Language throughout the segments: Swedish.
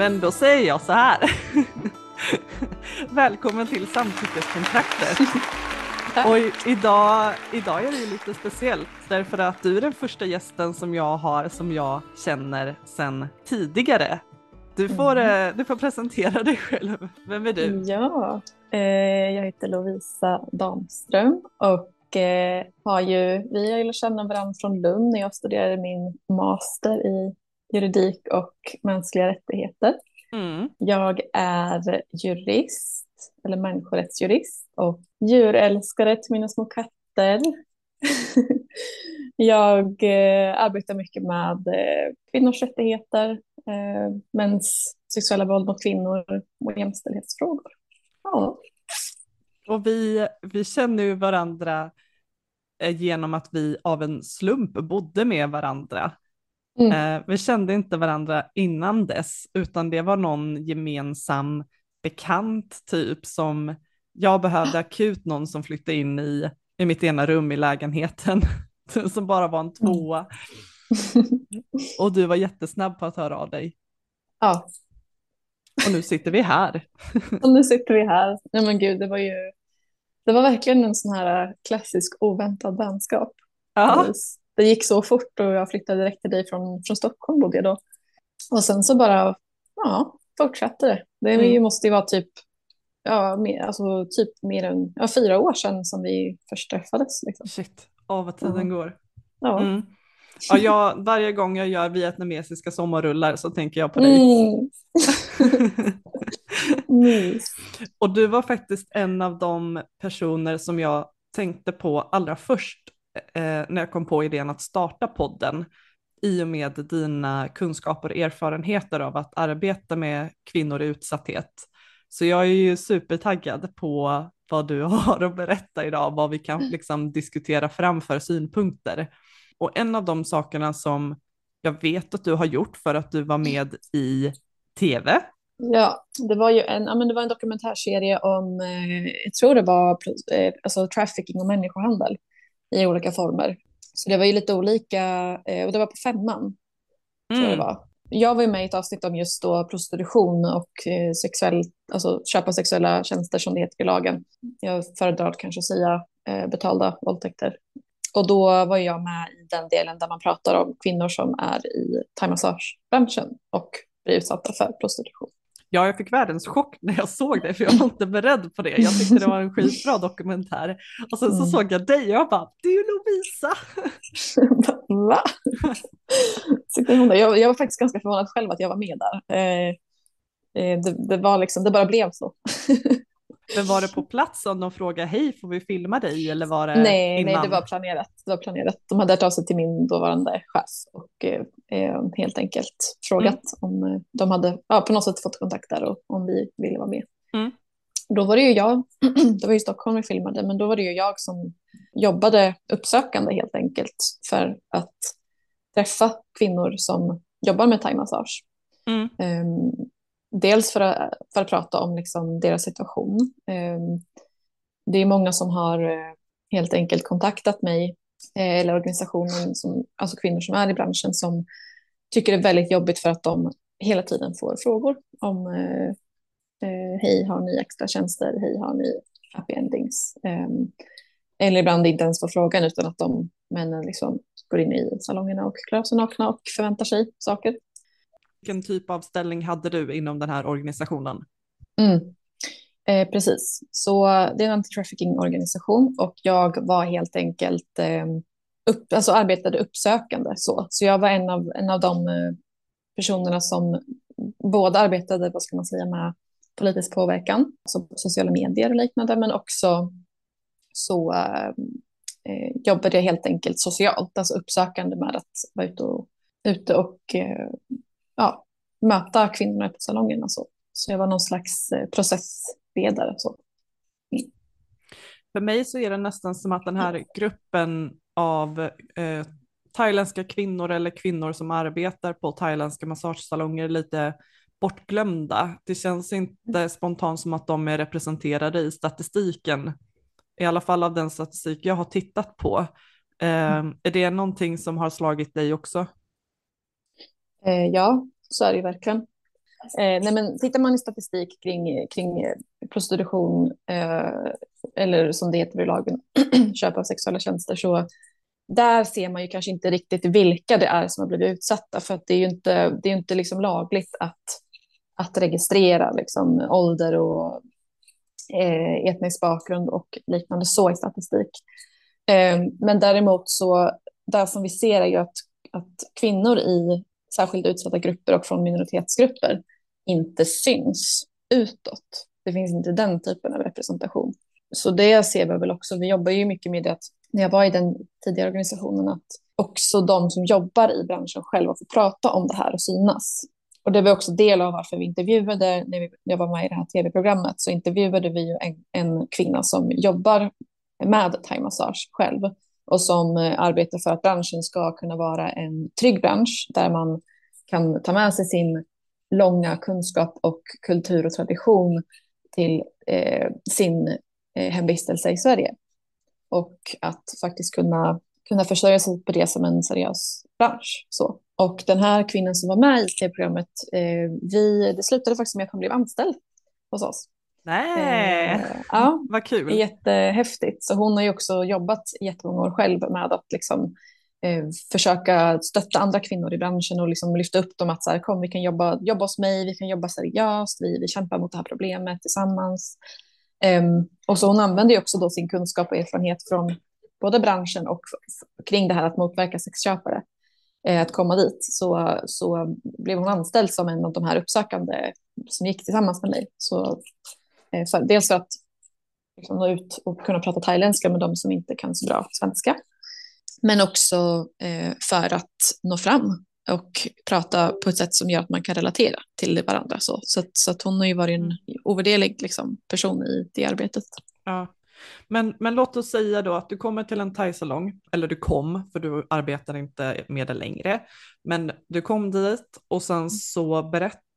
Men då säger jag så här. Välkommen till samtyckeskontraktet. Och idag, idag är det ju lite speciellt därför att du är den första gästen som jag har som jag känner sedan tidigare. Du får, mm. du får presentera dig själv. Vem är du? Ja, eh, jag heter Lovisa Damström och eh, har ju, vi har ju lärt känna varandra från Lund när jag studerade min master i juridik och mänskliga rättigheter. Mm. Jag är jurist, eller människorättsjurist och djurälskare till mina små katter. jag eh, arbetar mycket med eh, kvinnors rättigheter, eh, mäns sexuella våld mot kvinnor och jämställdhetsfrågor. Ja. Och vi, vi känner ju varandra eh, genom att vi av en slump bodde med varandra Mm. Eh, vi kände inte varandra innan dess, utan det var någon gemensam bekant typ som jag behövde akut någon som flyttade in i, i mitt ena rum i lägenheten, som bara var en mm. tvåa. Och du var jättesnabb på att höra av dig. Ja. Och nu sitter vi här. Och nu sitter vi här. Nej men gud, det var ju, det var verkligen en sån här klassisk oväntad vänskap. Ja det gick så fort och jag flyttade direkt till dig från, från Stockholm bodde jag då. Och sen så bara, ja, fortsatte det. Det mm. måste ju vara typ, ja, mer, alltså typ mer än ja, fyra år sedan som vi först träffades. Liksom. Shit, av vad tiden mm. går. Ja. Mm. Ja, jag, varje gång jag gör vietnamesiska sommarrullar så tänker jag på dig. Mm. och du var faktiskt en av de personer som jag tänkte på allra först eh, när jag kom på idén att starta podden i och med dina kunskaper och erfarenheter av att arbeta med kvinnor i utsatthet. Så jag är ju supertaggad på vad du har att berätta idag, vad vi kan liksom diskutera fram för synpunkter. Och en av de sakerna som jag vet att du har gjort för att du var med i tv. Ja, det var ju en, ja, men det var en dokumentärserie om, eh, jag tror det var eh, alltså, trafficking och människohandel i olika former. Så det var ju lite olika, eh, och det var på femman. Mm. Tror jag, det var. jag var ju med i ett avsnitt om just då prostitution och eh, sexuell, alltså köpa sexuella tjänster som det heter i lagen. Jag föredrar kanske att säga eh, betalda våldtäkter. Och då var jag med i den delen där man pratar om kvinnor som är i thaimassagebranschen och blir utsatta för prostitution. Ja, jag fick världens chock när jag såg det, för jag var inte beredd på det. Jag tyckte det var en skitbra dokumentär. Och sen så mm. såg jag dig och jag bara, det är ju Lovisa. Va? Jag, jag var faktiskt ganska förvånad själv att jag var med där. Eh, eh, det, det, var liksom, det bara blev så. Men var det på plats om de frågade hej får vi filma dig eller var det nej, innan? Nej, det var planerat. Det var planerat. De hade hört av sig till min dåvarande chef och eh, eh helt enkelt frågat mm. om eh, de hade ja, på något sätt fått kontakt där och om vi ville vara med. Mm. Då var det ju jag, det var ju Stockholm vi filmade, men då var det ju jag som jobbade uppsökande helt enkelt för att träffa kvinnor som jobbar med thaimassage. Mm. Um, dels för att, för att prata om liksom deras situation. Ehm, det är många som har eh, helt enkelt kontaktat mig eh, eller organisationen, som, alltså kvinnor som är i branschen som tycker det är väldigt jobbigt för att de hela tiden får frågor om eh, hej, har ni extra tjänster? Hej, har ni happy endings? Ehm, eller ibland inte ens får frågan utan att de männen liksom går in i salongerna och klär sig nakna och förväntar sig saker vilken typ av ställning hade du inom den här organisationen? Mm. Eh, precis, så det är en anti-trafficking-organisation och jag var helt enkelt eh, upp, alltså arbetade uppsökande. Så, så jag var en av, en av de eh, personerna som både arbetade, vad ska man säga, med politisk påverkan, alltså på sociala medier och liknande, men också så eh, eh, jobbade jag helt enkelt socialt, alltså uppsökande med att vara ute och, ute och eh, ja, möta kvinnorna på salongerna. Så. så jag var någon slags eh, processledare. Så. Mm. För mig så är det nästan som att den här gruppen av eh, thailändska kvinnor eller kvinnor som arbetar på thailändska massagesalonger är lite bortglömda. Det känns inte spontant som att de är representerade i statistiken, i alla fall av den statistik jag har tittat på. Eh, är det någonting som har slagit dig också? Eh, ja, så är det ju verkligen. Eh, nej, men tittar man i statistik kring, kring eh, prostitution, eh, eller som det heter i lagen, köp av sexuella tjänster, så där ser man ju kanske inte riktigt vilka det är som har blivit utsatta, för att det är ju inte, det är inte liksom lagligt att, att registrera liksom, ålder och eh, etnisk bakgrund och liknande så i statistik. Eh, men däremot så, där som vi ser är ju att, att kvinnor i särskilt utsatta grupper och från minoritetsgrupper inte syns utåt. Det finns inte den typen av representation. Så det ser vi väl också. Vi jobbar ju mycket med det att när jag var i den tidigare organisationen att också de som jobbar i branschen själva får prata om det här och synas. Och det var också del av varför vi intervjuade, när, vi, jag var med i det här tv-programmet, så intervjuade vi ju en, en kvinna som jobbar med thaimassage själv och som eh, arbetar för att branschen ska kunna vara en trygg bransch där man kan ta med sig sin långa kunskap och kultur och tradition till eh, sin eh, hemvistelse i Sverige. Och att faktiskt kunna, kunna försörja sig på det som en seriös bransch. Så. Och den här kvinnan som var med i det programmet, eh, vi, det slutade faktiskt med att hon blev anställd hos oss. Nej, eh, ja, vad kul. Jättehäftigt. Så hon har ju också jobbat jättemånga år själv med att liksom, eh, försöka stötta andra kvinnor i branschen och liksom lyfta upp dem att så här, kom vi kan jobba, jobba hos mig, vi kan jobba seriöst, vi, vi kämpar mot det här problemet tillsammans. Um, och så hon använder ju också då sin kunskap och erfarenhet från både branschen och kring det här att motverka sexköpare eh, att komma dit. Så, så blev hon anställd som en av de här uppsökande som gick tillsammans med mig. Så, eh, Eh, för, dels för att liksom, nå ut och kunna prata thailändska med de som inte kan så bra svenska. Men också eh, för att nå fram och prata på ett sätt som gör att man kan relatera till varandra. Så, så, att, så att hon har ju varit en ovärderlig liksom, person i det arbetet. Ja. Men, men låt oss säga då att du kommer till en thaisalong, eller du kom, för du arbetar inte med det längre, men du kom dit och sen så berättar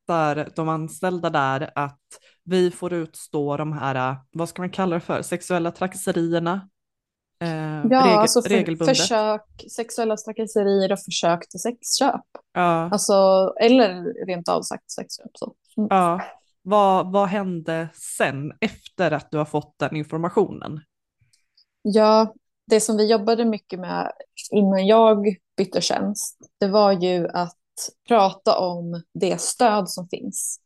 de anställda där att vi får utstå de här, vad ska man kalla det för, sexuella trakasserierna Eh, ja, regel, alltså för, regelbundet. försök, sexuella trakasserier och försök till sexköp. Ja. Alltså, eller rent av sagt sexköp. Så. Mm. Ja. Vad, vad hände sen efter att du har fått den informationen? Ja, det som vi jobbade mycket med innan jag bytte tjänst, det var ju att prata om det stöd som finns.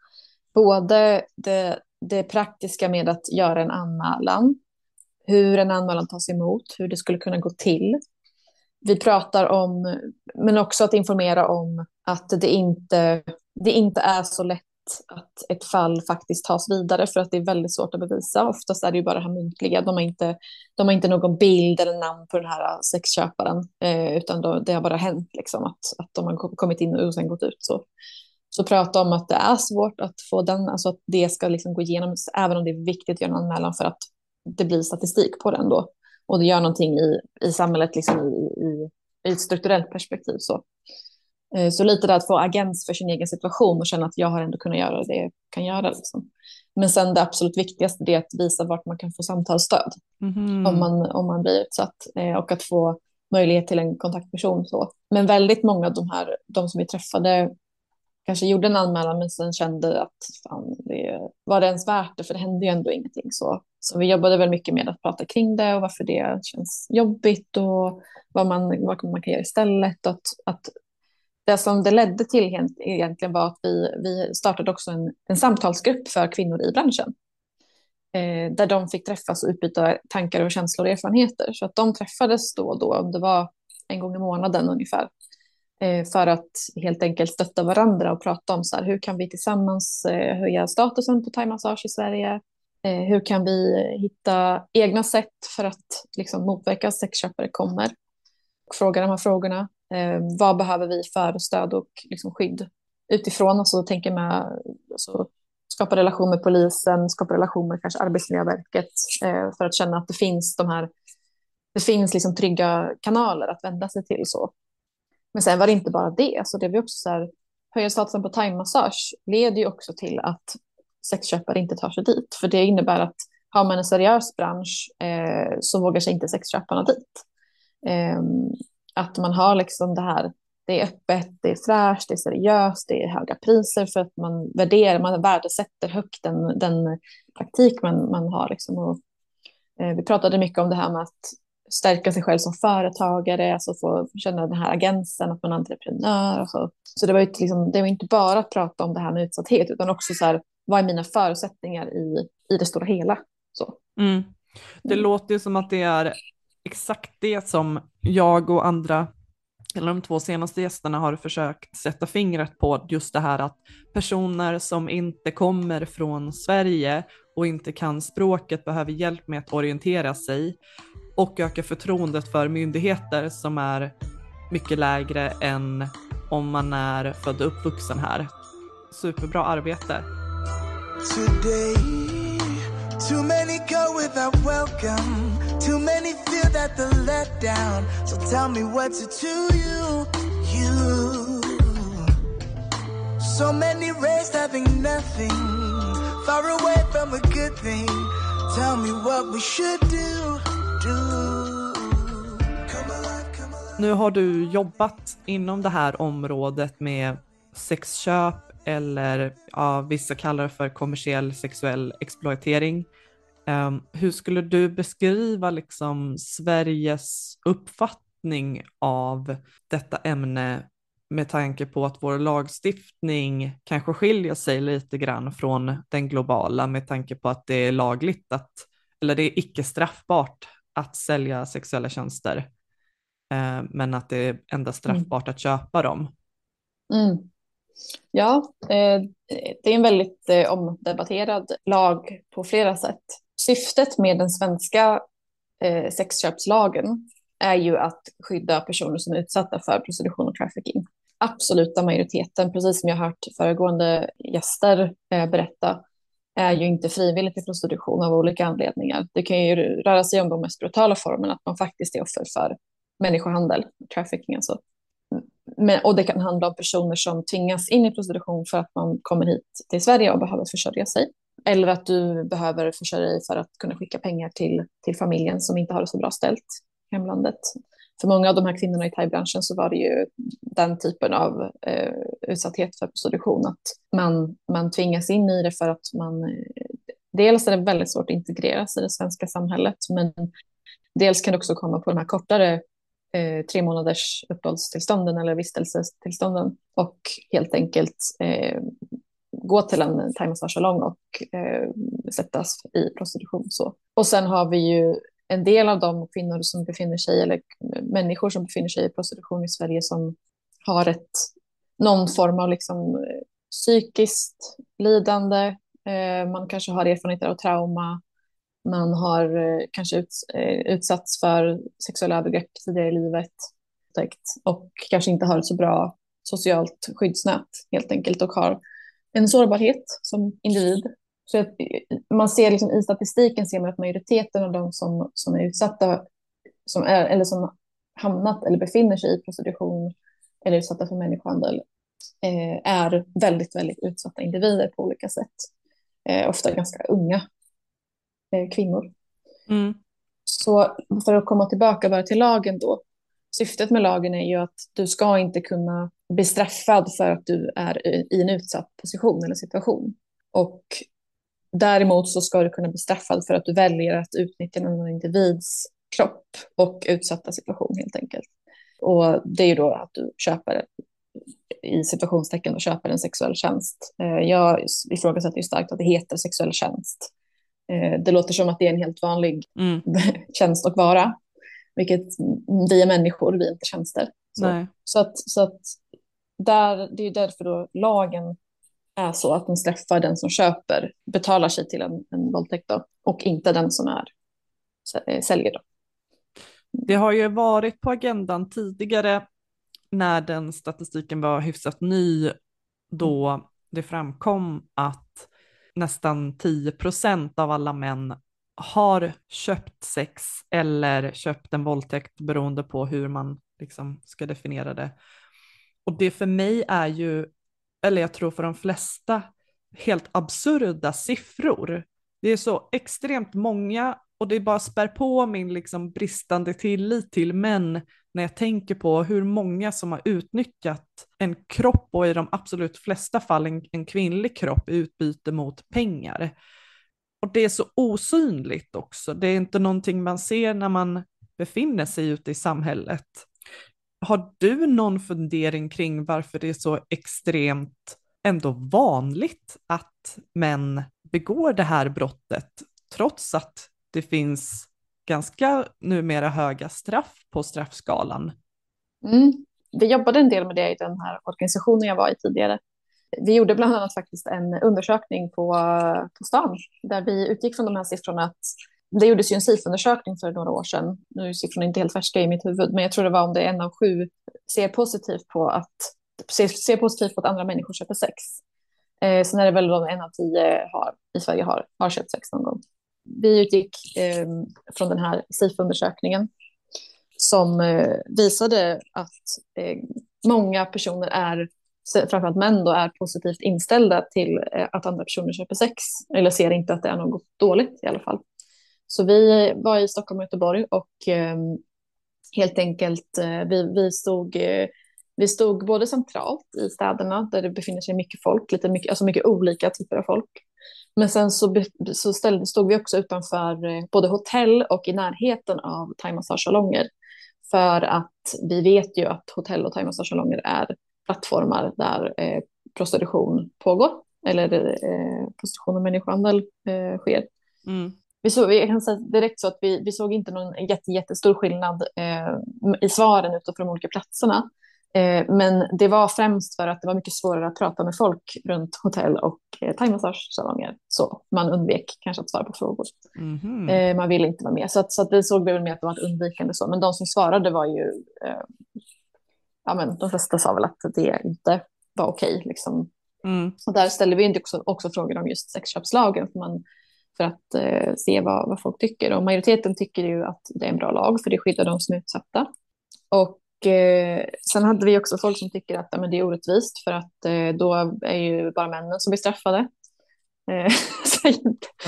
Både det, det praktiska med att göra en anmälan, hur en anmälan tas emot, hur det skulle kunna gå till. Vi pratar om, men också att informera om att det inte, det inte är så lätt att ett fall faktiskt tas vidare för att det är väldigt svårt att bevisa. Oftast är det ju bara det här muntliga. De har inte, de har inte någon bild eller namn på den här sexköparen, eh, utan då, det har bara hänt liksom, att, att de har kommit in och sen gått ut. Så, så prata om att det är svårt att få den, alltså att det ska liksom gå igenom, även om det är viktigt att göra en anmälan för att det blir statistik på den då. Och det gör någonting i, i samhället liksom i, i, i ett strukturellt perspektiv. Så. Eh, så lite där att få agens för sin egen situation och känna att jag har ändå kunnat göra det jag kan göra. Liksom. Men sen det absolut viktigaste är att visa vart man kan få samtalsstöd mm. om, man, om man blir utsatt eh, och att få möjlighet till en kontaktperson. Så. Men väldigt många av de här, de som vi träffade kanske gjorde en anmälan men sen kände att fan, det, var det ens värt det för det hände ju ändå ingenting. Så, så vi jobbade väl mycket med att prata kring det och varför det känns jobbigt och vad man, vad man kan göra istället. Att, att det som det ledde till egentligen var att vi, vi startade också en, en samtalsgrupp för kvinnor i branschen. Eh, där de fick träffas och utbyta tankar och känslor och erfarenheter. Så att de träffades då och då, om det var en gång i månaden ungefär. Eh, för att helt enkelt stötta varandra och prata om så här, hur kan vi tillsammans eh, höja statusen på thaimassage i Sverige? Eh, hur kan vi hitta egna sätt för att liksom, motverka att sexköpare kommer? Och fråga de här frågorna. Eh, vad behöver vi för stöd och liksom, skydd utifrån? Alltså tänker med alltså, skapa relation med polisen, skapa relation med kanske Arbetsmiljöverket eh, för att känna att det finns de här det finns liksom trygga kanaler att vända sig till. så. Men sen var det inte bara det, så det var också så här, höja statusen på thaimassage leder ju också till att sexköpare inte tar sig dit. För det innebär att har man en seriös bransch eh, så vågar sig inte sexköparna dit. Eh, att man har liksom det här det är öppet, det är fräscht, det är seriöst, det är höga priser för att man värderar, man värdesätter högt den, den praktik man, man har. Liksom. Och, eh, vi pratade mycket om det här med att stärka sig själv som företagare, alltså få känna den här agensen, att man är entreprenör. Och så så det var, ju liksom, det var inte bara att prata om det här med utsatthet, utan också så här, vad är mina förutsättningar i, i det stora hela. Så. Mm. Det mm. låter ju som att det är exakt det som jag och andra, eller de två senaste gästerna har försökt sätta fingret på, just det här att personer som inte kommer från Sverige och inte kan språket behöver hjälp med att orientera sig och öka förtroendet för myndigheter som är mycket lägre än om man är född och uppvuxen här. Superbra arbete. Today, too many feel that the let down. So tell me what's it to you, you. So many raised having nothing. Far away from a good thing. Tell me what we should do, do. Nu har du jobbat inom det här området med sexköp eller ja, vissa kallar det för kommersiell sexuell exploatering. Um, hur skulle du beskriva liksom Sveriges uppfattning av detta ämne med tanke på att vår lagstiftning kanske skiljer sig lite grann från den globala med tanke på att det är lagligt att, eller det är icke straffbart att sälja sexuella tjänster. Eh, men att det är endast mm. straffbart mm. att köpa dem. Mm. Ja, eh, det är en väldigt eh, omdebatterad lag på flera sätt. Syftet med den svenska eh, sexköpslagen är ju att skydda personer som är utsatta för prostitution och trafficking. Absoluta majoriteten, precis som jag har hört föregående gäster eh, berätta, är ju inte frivilligt i prostitution av olika anledningar. Det kan ju röra sig om de mest brutala formerna, att man faktiskt är offer för människohandel, trafficking alltså. Men, och det kan handla om personer som tvingas in i prostitution för att man kommer hit till Sverige och behöver försörja sig. Eller att du behöver försörja dig för att kunna skicka pengar till, till familjen som inte har det så bra ställt i hemlandet. För många av de här kvinnorna i thaibranschen så var det ju den typen av eh, utsatthet för prostitution. Att man, man tvingas in i det för att man... Eh, dels är det väldigt svårt att integreras i det svenska samhället, men dels kan det också komma på de här kortare eh, tre månaders uppehållstillstånden eller vistelsetillstånden och helt enkelt eh, gå till en thaimassagesalong och eh, sättas i prostitution. Så. Och sen har vi ju en del av de kvinnor som befinner sig, eller människor som befinner sig i prostitution i Sverige som har ett, någon form av liksom, eh, psykiskt lidande, eh, man kanske har erfarenheter av trauma, man har eh, kanske ut, eh, utsatts för sexuella övergrepp tidigare i livet och kanske inte har ett så bra socialt skyddsnät helt enkelt och har en sårbarhet som individ. Så att man ser liksom, i statistiken ser man att majoriteten av de som, som är utsatta som är, eller som hamnat eller befinner sig i prostitution eller utsatta för människohandel eh, är väldigt, väldigt utsatta individer på olika sätt. Eh, ofta ganska unga eh, kvinnor. Mm. Så för att komma tillbaka bara till lagen då. Syftet med lagen är ju att du ska inte kunna bli straffad för att du är i en utsatt position eller situation. Och däremot så ska du kunna bli straffad för att du väljer att utnyttja någon individs kropp och utsatta situation helt enkelt. Och det är ju då att du köper i situationstecken och köper en sexuell tjänst. Eh, jag ifrågasätter ju starkt att det heter sexuell tjänst. Eh, det låter som att det är en helt vanlig mm. tjänst och vara, vilket vi är människor, vi är inte tjänster. Så, så, att, så att där, det är därför då lagen är så att den straffar den som köper, betalar sig till en, en våldtäkt då, och inte den som är eh, säljer. Då. Det har ju varit på agendan tidigare när den statistiken var hyfsat ny, då det framkom att nästan 10 procent av alla män har köpt sex eller köpt en våldtäkt beroende på hur man liksom ska definiera det. Och det för mig är ju, eller jag tror för de flesta, helt absurda siffror. Det är så extremt många och det bara spär på min liksom bristande tillit till män när jag tänker på hur många som har utnyttjat en kropp och i de absolut flesta fall en, en kvinnlig kropp i utbyte mot pengar. Och det är så osynligt också. Det är inte någonting man ser när man befinner sig ute i samhället. Har du någon fundering kring varför det är så extremt ändå vanligt att män begår det här brottet trots att det finns ganska numera höga straff på straffskalan? Mm. Vi jobbade en del med det i den här organisationen jag var i tidigare. Vi gjorde bland annat faktiskt en undersökning på, på stan där vi utgick från de här siffrorna att det gjordes ju en SIF-undersökning för några år sedan. Nu är siffrorna inte helt färska i mitt huvud, men jag tror det var om det är en av sju ser positivt på att ser, ser positivt på att andra människor köper sex. Eh, sen är det väl en av tio har, i Sverige har, har köpt sex någon gång. Vi utgick eh, från den här SIF-undersökningen som eh, visade att eh, många personer är framförallt män då, är positivt inställda till eh, att andra personer köper sex. Eller ser inte att det är något dåligt i alla fall. Så vi var i Stockholm och Göteborg och eh, helt enkelt, eh, vi, vi, stod, eh, vi stod både centralt i städerna där det befinner sig mycket folk, lite mycket, alltså mycket olika typer av folk. Men sen så, så ställde, stod vi också utanför eh, både hotell och i närheten av thaimassagesalonger. För att vi vet ju att hotell och thaimassagesalonger är plattformar där eh, prostitution pågår. Eller eh, prostitution och människohandel eh, sker. Mm vi såg, jag kan säga direkt så att vi, vi såg inte någon jätte, jättestor skillnad eh, i svaren utifrån de olika platserna. Eh, men det var främst för att det var mycket svårare att prata med folk runt hotell och eh, thaimassagesalonger. Så man undvek kanske att svara på frågor. Mm man ville inte vara med. Så, att, så att det såg vi väl med att det var ett undvikande så. Men de som svarade var ju, eh, ja men de flesta sa väl att det inte var okej. Liksom. mm. Och där ställde vi inte också, också frågor om just sexköpslagen. För man för att eh, se vad, vad folk tycker. Och majoriteten tycker ju att det är en bra lag för det skyddar de som är utsatta. Och eh, sen hade vi också folk som tycker att ja, men det är orättvist för att eh, då är ju bara männen som blir straffade. Eh,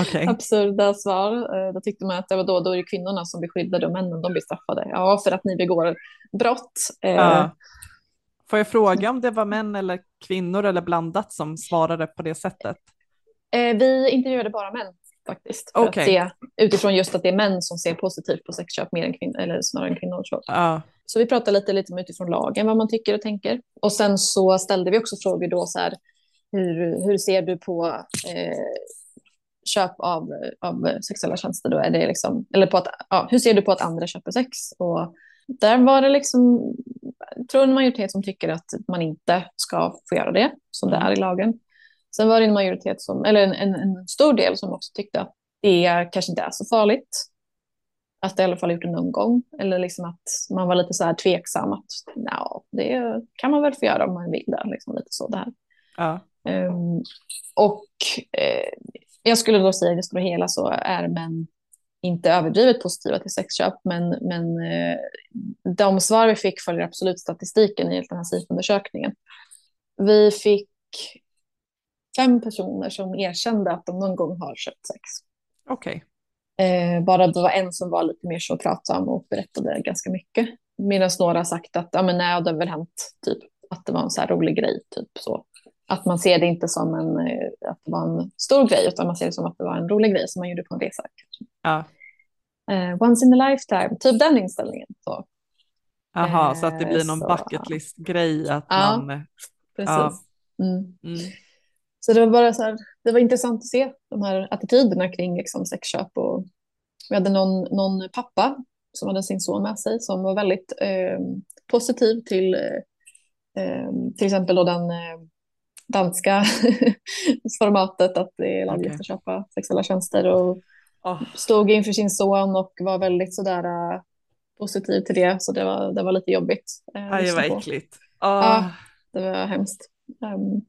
okay. Absurda svar. Eh, då tyckte man att det var då, då är det kvinnorna som blir skyddade och männen de blir straffade. Ja, för att ni begår brott. Eh, ja. Får jag fråga om det var män eller kvinnor eller blandat som svarade på det sättet? vi intervjuade bara män faktiskt. För okay. att se, utifrån just att det är män som ser positivt på sexköp mer än kvinnor, eller snarare än kvinnor. Så. Uh. så vi pratade lite, lite utifrån lagen, vad man tycker och tänker. Och sen så ställde vi också frågor då så här, hur, hur ser du på eh, köp av, av sexuella tjänster då? Är det liksom, eller på att, ja, hur ser du på att andra köper sex? Och där var det liksom, jag tror en majoritet som tycker att man inte ska få göra det, som det är i lagen. Sen var det en majoritet som, eller en, en, en stor del som också tyckte att det kanske inte är så farligt. Att det i alla fall gjort det någon gång. Eller liksom att man var lite så här tveksam att no, det kan man väl få göra om man vill det. Liksom lite så där. Ja. Um, och eh, jag skulle då säga i det stora hela så är män inte överdrivet positiva till sexköp, men, men eh, de svar vi fick följer absolut statistiken i den här SIFO-undersökningen. Vi fick fem personer som erkände att de någon gång har köpt sex. Okej. Okay. Eh, bara det var en som var lite mer så pratsam och berättade ganska mycket. Medan några sagt att ja, men nej, det har väl hänt typ, att det var en så här rolig grej. Typ, så. Att man ser det inte som en, eh, att det var en stor grej, utan man ser det som att det var en rolig grej som man gjorde på en resa. Ja. Eh, once in a lifetime, typ den inställningen. Så. Jaha, så att det blir någon eh, bucket list-grej att ja, man... Precis. Ja. Mm. Mm. Så det var bara så här, det var intressant att se de här attityderna kring liksom sexköp. Och vi hade någon, någon pappa som hade sin son med sig som var väldigt eh, positiv till eh, till exempel då den eh, danska formatet att det är lagligt okay. att köpa sexuella tjänster och oh. stod inför sin son och var väldigt sådär uh, positiv till det. Så det var, det var lite jobbigt. Uh, Aj, vad äckligt. Oh. Ja, det var hemskt. Um,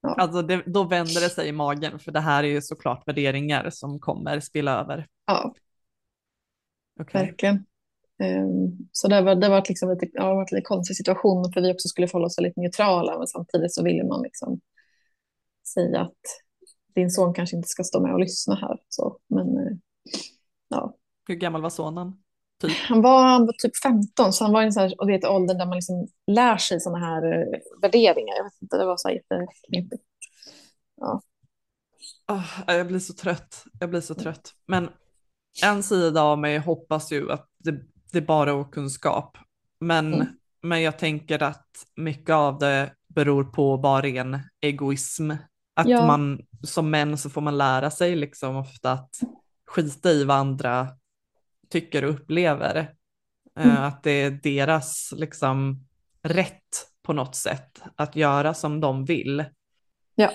Ja. Alltså det, då vänder det sig i magen, för det här är ju såklart värderingar som kommer spilla över. Ja, okay. verkligen. Um, så det var, det var liksom lite, ja, var lite konstig situation, för vi också skulle förhålla oss lite neutrala, men samtidigt så ville man liksom säga att din son kanske inte ska stå med och lyssna här. Så, men, uh, ja. Hur gammal var sonen? Typ. Han, var, han var typ 15, så han var i en sån här, och det är ett ålder där man liksom lär sig sådana här uh, värderingar. Jag vet inte, det var så jätteknepigt. Ja. Oh, jag blir så trött. Jag blir så trött. Men en sida av mig hoppas ju att det, det bara är okunskap. Men, mm. men jag tänker att mycket av det beror på bara ren egoism. Att ja. man som män så får man lära sig liksom ofta att skita i vad andra tycker och upplever. Eh, mm. Att det är deras liksom rätt på något sätt att göra som de vill. Ja.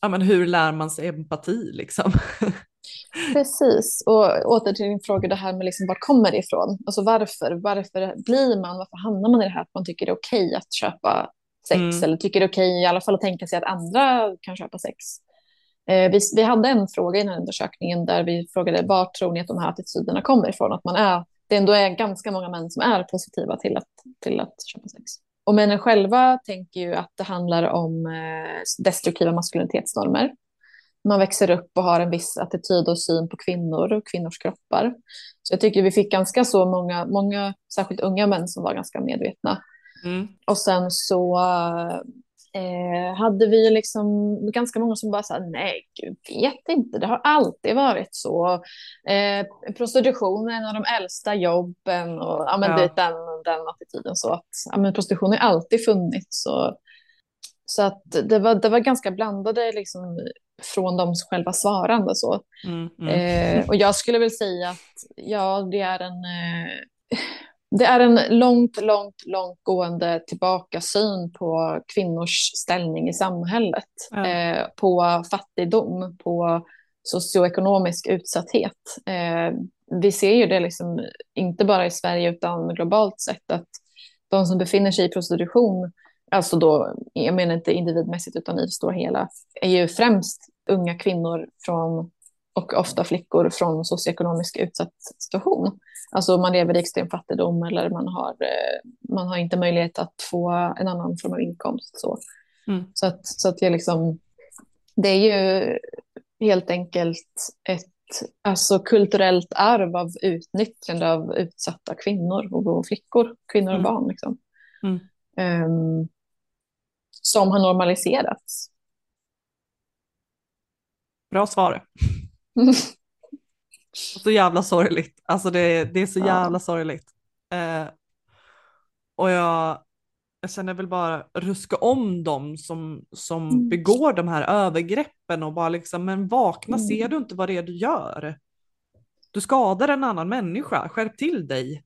Ja men hur lär man sig empati liksom? Precis, och åter till din fråga det här med liksom, var kommer det ifrån? Alltså varför? Varför blir man, varför hamnar man i det här att man tycker det är okej att köpa sex mm. eller tycker det är okej i alla fall att tänka sig att andra kan köpa sex? Eh, vi, vi hade en fråga i den här undersökningen där vi frågade var tror ni att de här attityderna kommer ifrån? Att man är, det ändå är ganska många män som är positiva till att, till att köpa sex. Och männen själva tänker ju att det handlar om eh, destruktiva maskulinitetsnormer man växer upp och har en viss attityd och syn på kvinnor och kvinnors kroppar. Så jag tycker vi fick ganska så många, många särskilt unga män som var ganska medvetna. Mm. Och sen så eh, hade vi liksom ganska många som bara sa nej, gud vet inte, det har alltid varit så. Eh, prostitution är en av de äldsta jobben och ja, men ja. Det, den, den attityden så att ja, men prostitution har alltid funnits. Och, så att det var, det var ganska blandade liksom, från de själva svarande. Så. Mm, mm. Eh, och jag skulle väl säga att ja, det är en, eh, det är en långt, långt, långt gående tillbakasyn på kvinnors ställning i samhället. Mm. Eh, på fattigdom, på socioekonomisk utsatthet. Eh, vi ser ju det liksom, inte bara i Sverige utan globalt sett att de som befinner sig i prostitution alltså då, jag menar inte individmässigt utan i det stora hela, är ju främst unga kvinnor från, och ofta flickor från socioekonomisk utsatt situation. Alltså man lever i extrem fattigdom eller man har, eh, man har inte möjlighet att få en annan form av inkomst. Så, mm. så, att, så att jag liksom, det är ju helt enkelt ett alltså kulturellt arv av utnyttjande av utsatta kvinnor och flickor, kvinnor och mm. barn. Liksom. Mm. Um, som har normaliserats? Bra svar. så jävla sorgligt. Alltså det, det är så jävla ja. sorgligt. Eh, och jag, jag känner väl bara ruska om dem som, som mm. begår de här övergreppen och bara liksom, men vakna, mm. ser du inte vad det är du gör? Du skadar en annan människa, skärp till dig.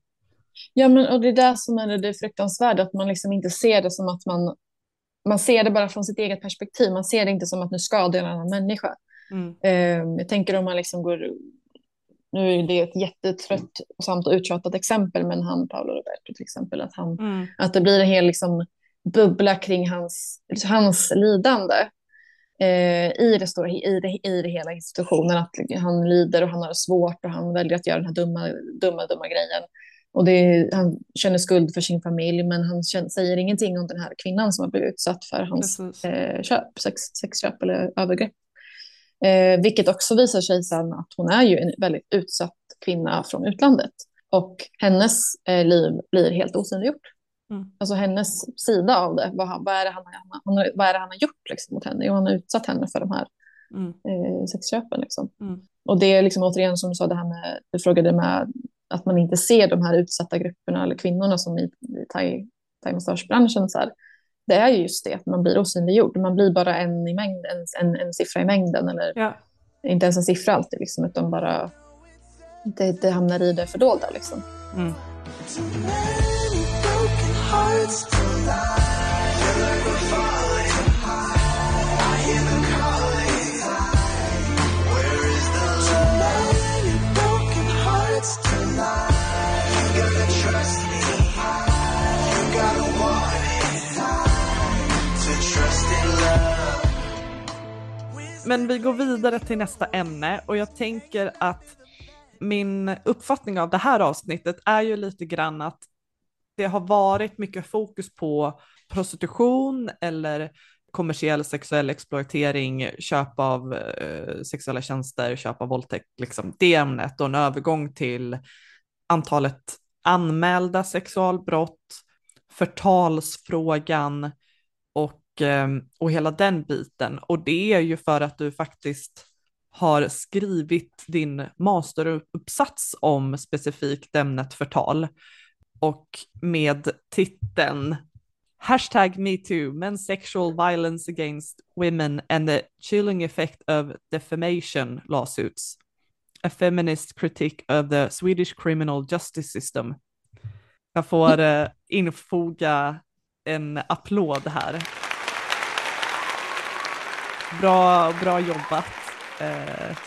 Ja, men och det är det som är det fruktansvärda, att man liksom inte ser det som att man man ser det bara från sitt eget perspektiv. Man ser det inte som att nu skadar en annan människa. Mm. Uh, jag tänker om man liksom går... Nu är det ett jättetröttsamt och uttjatat exempel, men han, Paolo Roberto till exempel, att, han, mm. att det blir en hel liksom, bubbla kring hans, hans lidande. Uh, i, det stora, i, det, I det hela institutionen, att han lider och han har det svårt och han väljer att göra den här dumma, dumma, dumma grejen. Och det, han känner skuld för sin familj, men han känner, säger ingenting om den här kvinnan som har blivit utsatt för hans eh, köp, sex, sexköp eller övergrepp. Eh, vilket också visar sig sen att hon är ju en väldigt utsatt kvinna från utlandet. Och hennes eh, liv blir helt osynliggjort. Mm. Alltså hennes sida av det, vad, vad, är, det han, han, vad är det han har gjort liksom, mot henne? Jo, han har utsatt henne för de här mm. eh, sexköpen. Liksom. Mm. Och det är liksom återigen som du sa, det här med, du frågade med att man inte ser de här utsatta grupperna eller kvinnorna som i, i thai, thai-massagebranschen. det är ju just det, att man blir osynliggjord. Man blir bara en, i mängd, en, en, en siffra i mängden. Eller ja. inte ens en siffra alltid, liksom, utan bara det, det hamnar i det fördolda. Liksom. Mm. Men vi går vidare till nästa ämne och jag tänker att min uppfattning av det här avsnittet är ju lite grann att det har varit mycket fokus på prostitution eller kommersiell sexuell exploatering, köp av eh, sexuella tjänster, köp av våldtäkt, liksom det ämnet och en övergång till antalet anmälda sexualbrott, förtalsfrågan och, eh, och hela den biten. Och det är ju för att du faktiskt har skrivit din masteruppsats om specifikt ämnet förtal och med titeln Hashtag MeToo, men sexual violence against women and the chilling effect of defamation lawsuits. A feminist critique of the Swedish criminal justice system. Jag får uh, infoga en applåd här. Bra, bra jobbat uh,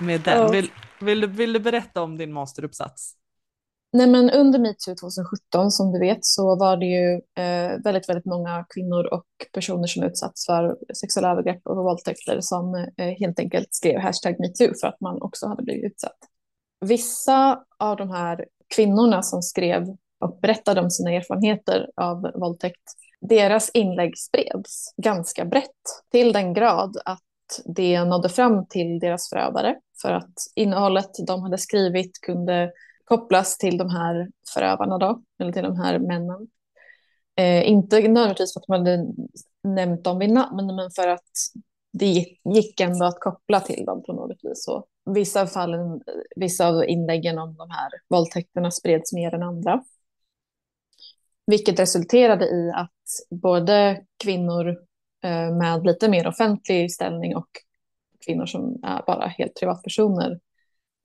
med den. Vill, vill, vill du berätta om din masteruppsats? Nej, men under metoo 2017 som du vet så var det ju eh, väldigt, väldigt många kvinnor och personer som utsatts för sexuella övergrepp och våldtäkter som eh, helt enkelt skrev hashtag metoo för att man också hade blivit utsatt. Vissa av de här kvinnorna som skrev och berättade om sina erfarenheter av våldtäkt, deras inlägg spreds ganska brett till den grad att det nådde fram till deras förövare för att innehållet de hade skrivit kunde kopplas till de här förövarna då, eller till de här männen. Eh, inte nödvändigtvis för att man hade nämnt dem vid namn, men för att det gick ändå att koppla till dem på något vis. Så vissa, fallen, vissa av inläggen om de här våldtäkterna spreds mer än andra. Vilket resulterade i att både kvinnor eh, med lite mer offentlig ställning och kvinnor som är bara helt privatpersoner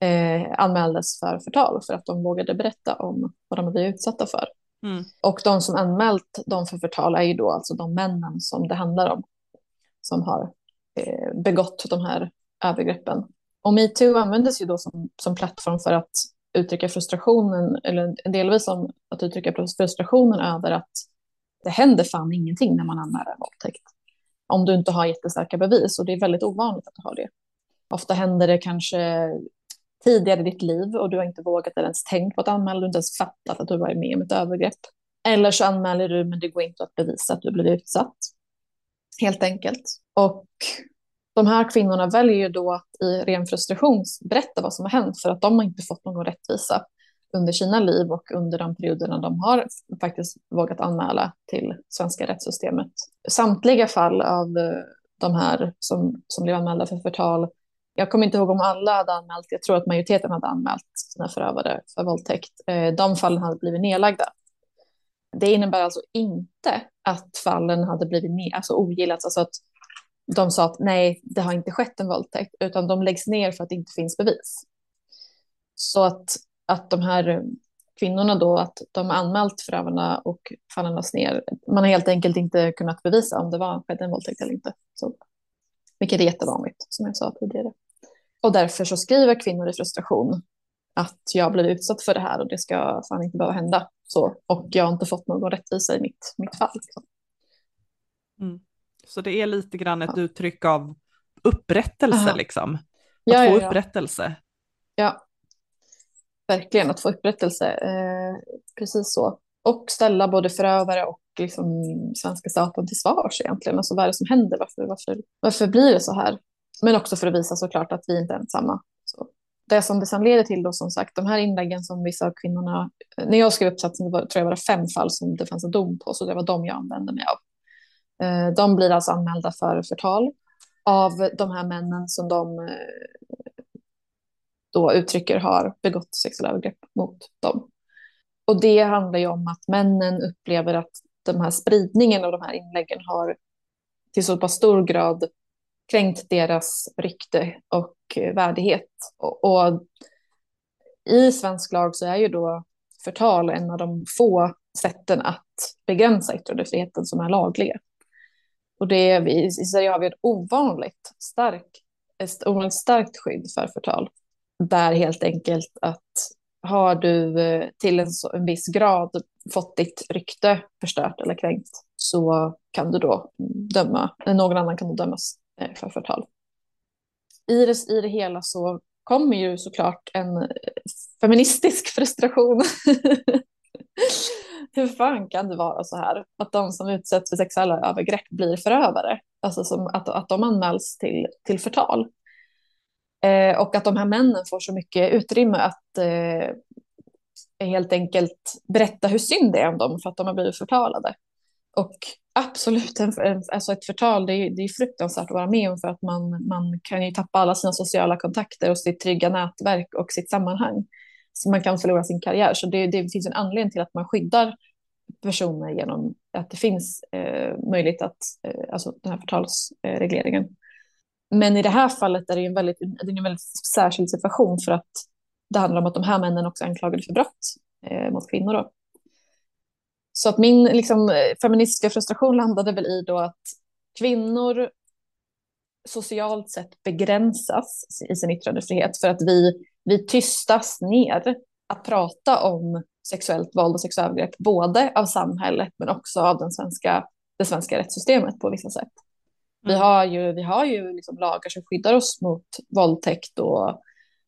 eh, anmäldes för förtal för att de vågade berätta om vad de blivit utsatta för. Mm. Och de som anmält dem för förtal är ju då alltså de männen som det handlar om som har eh, begått de här övergreppen. Och metoo användes ju då som, som plattform för att uttrycka frustrationen, eller delvis om att uttrycka frustrationen över att det händer fan ingenting när man anmäler en våldtäkt. Om du inte har jättestarka bevis, och det är väldigt ovanligt att du har det. Ofta händer det kanske tidigare i ditt liv och du har inte vågat eller ens tänkt på att anmäla, du har inte ens fattat att du varit med om ett övergrepp. Eller så anmäler du men det går inte att bevisa att du blivit utsatt. Helt enkelt. Och de här kvinnorna väljer ju då att i ren frustration berätta vad som har hänt för att de har inte fått någon rättvisa under sina liv och under de perioderna de har faktiskt vågat anmäla till svenska rättssystemet. Samtliga fall av eh, de här som, som blev anmälda för förtal jag kommer inte ihåg om alla hade anmält, jag tror att majoriteten hade anmält sina förövare för våldtäkt. Eh, de fallen hade blivit nedlagda. Det innebär alltså inte att fallen hade blivit ner, alltså ogillats, alltså att de sa att nej, det har inte skett en våldtäkt, utan de läggs ner för att det inte finns bevis. Så att, att de här kvinnorna då, att de anmält förövarna och fallen lades ner. Man har helt enkelt inte kunnat bevisa om det var skett en våldtäkt eller inte. Så, vilket är jättevanligt, som jag sa tidigare. Och därför så skriver kvinnor i frustration att jag blev utsatt för det här och det ska fan inte behöva hända. Så, och jag har inte fått någon rättvisa i mitt, mitt fall. Liksom. Mm. Så det är lite grann ett ja. uttryck av upprättelse Aha. liksom? Att ja, få ja, upprättelse? Ja, verkligen att få upprättelse. Eh, precis så. Och ställa både förövare och liksom svenska staten till svars egentligen. Alltså vad är det som händer? Varför, varför, varför blir det så här? Men också för att visa såklart att vi inte är ensamma. Så det som det sen leder till då som sagt, de här inläggen som vissa av kvinnorna, när jag skrev uppsatsen var, tror jag var det fem fall som det fanns en dom på, så det var de jag använde mig av. Eh, de blir alltså anmälda för förtal av de här männen som de eh, då uttrycker har begått sexuella övergrepp mot dem. Och det handlar ju om att männen upplever att den här spridningen av de här inläggen har till så pass stor grad kränkt deras rykte och värdighet. Och, och, i svensk lag så är ju då förtal en av de få sätten att begränsa yttrandefriheten som är lagliga. Och det är, i Sverige har vi ett ovanligt, stark, ett ovanligt starkt skydd för förtal. Där helt enkelt att har du eh, till en, en viss grad fått ditt rykte förstört eller kränkt så kan du då döma, någon annan kan då dömas eh, för förtal. I det, I det hela så kommer ju såklart en eh, feministisk frustration. Hur fan kan det vara så här? Att de som utsätts för sexuella övergrepp blir förövare. Alltså som att, att de anmäls till, till förtal. Eh, och att de här männen får så mycket utrymme att eh, helt enkelt berätta hur synd det är om dem för att de har blivit förtalade. Och absolut, en, alltså ett förtal det är, det är fruktansvärt att vara med om för att man, man kan ju tappa alla sina sociala kontakter och sitt trygga nätverk och sitt sammanhang. Så man kan förlora sin karriär. Så det, det finns en anledning till att man skyddar personer genom att det finns eh, möjlighet att, eh, alltså den här förtalsregleringen. Men i det här fallet är det en väldigt, det är en väldigt särskild situation för att det handlar om att de här männen också är anklagade för brott eh, mot kvinnor. Då. Så att min liksom, eh, feministiska frustration landade väl i då att kvinnor socialt sett begränsas i sin yttrandefrihet för att vi, vi tystas ner att prata om sexuellt våld och sexuella både av samhället men också av den svenska, det svenska rättssystemet på vissa sätt. Vi mm. har ju, vi har ju liksom lagar som skyddar oss mot våldtäkt och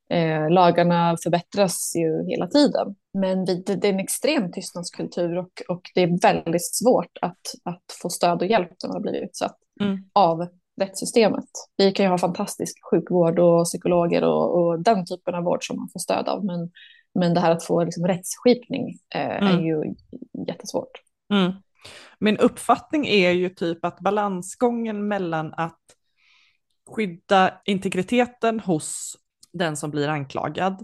eh, lagarna förbättras ju hela tiden. Men vi, det, det, är en extrem tystnadskultur och, och det är väldigt svårt att, att få stöd och hjälp när man har blivit utsatt mm. av rättssystemet. Vi kan ju ha fantastisk sjukvård och psykologer och, och, den typen av vård som man får stöd av. Men, men det här att få liksom rättsskipning eh, mm. är ju jättesvårt. Mm. Min uppfattning är ju typ att balansgången mellan att skydda integriteten hos den som blir anklagad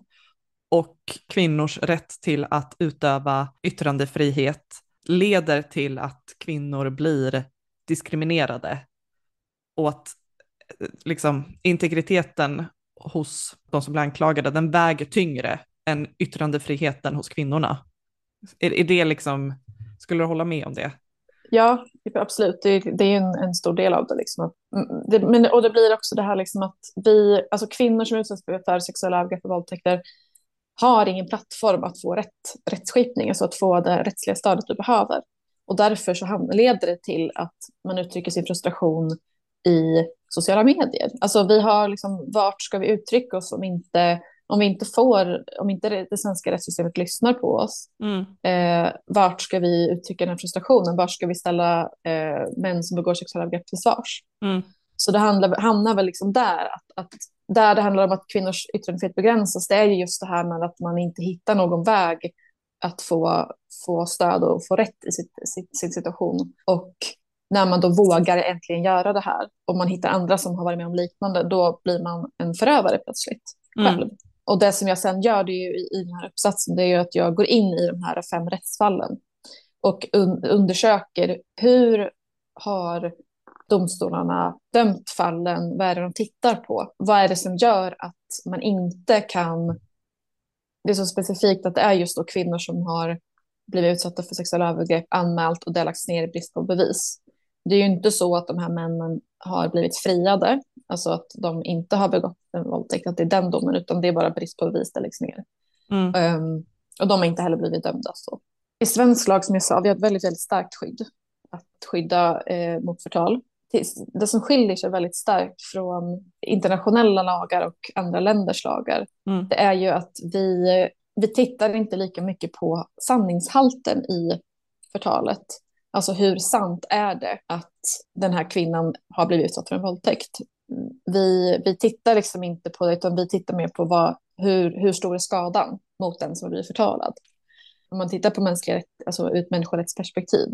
och kvinnors rätt till att utöva yttrandefrihet leder till att kvinnor blir diskriminerade och att liksom, integriteten hos de som blir anklagade, den väger tyngre än yttrandefriheten hos kvinnorna. Är, är det liksom, skulle du hålla med om det? Ja, absolut. Det, det är en, en, stor del av det. Liksom. Mm, mm, det men, och det blir också det här liksom att vi, alltså kvinnor som utsätts för sexuella övergrepp och våldtäkter har ingen plattform att få rätt, rättsskipning, alltså att få det rättsliga stödet du behöver. Och därför så leder det till att man uttrycker sin frustration i sociala medier. Alltså vi har liksom, vart ska vi uttrycka oss om inte om vi inte får, om inte det, det svenska rättssystemet lyssnar på oss, mm. eh, vart ska vi uttrycka den frustrationen? Vart ska vi ställa eh, män som begår sexuella övergrepp till svars? Mm. Så det handlar, hamnar väl liksom där, att, att där det handlar om att kvinnors yttrandefrihet begränsas, det är ju just det här med att man inte hittar någon väg att få, få stöd och få rätt i sitt, sitt, sin situation. Och när man då vågar äntligen göra det här och man hittar andra som har varit med om liknande, då blir man en förövare plötsligt själv. Mm. Och det som jag sen gör det ju i, i den här uppsatsen, det är ju att jag går in i de här fem rättsfallen och un undersöker hur har domstolarna dömt fallen, vad är det de tittar på, vad är det som gör att man inte kan, det är så specifikt att det är just då kvinnor som har blivit utsatta för sexuella övergrepp, anmält och det har lagts ner i brist på bevis. Det är ju inte så att de här männen har blivit friade, alltså att de inte har begått en våldtäkt, att det är den domen, utan det är bara brist på bevis det läggs ner. Mm. Um, och de har inte heller blivit dömda. Så. I svensk lag, som jag sa, vi har ett väldigt, väldigt starkt skydd att skydda eh, mot förtal. Det som skiljer sig väldigt starkt från internationella lagar och andra länders lagar, mm. det är ju att vi, vi tittar inte lika mycket på sanningshalten i förtalet. Alltså hur sant är det att den här kvinnan har blivit utsatt för en våldtäkt? Vi, vi tittar liksom inte på det, utan vi tittar mer på vad, hur, hur stor är skadan mot den som blir förtalad. Om man tittar på mänskliga alltså ur ett människorättsperspektiv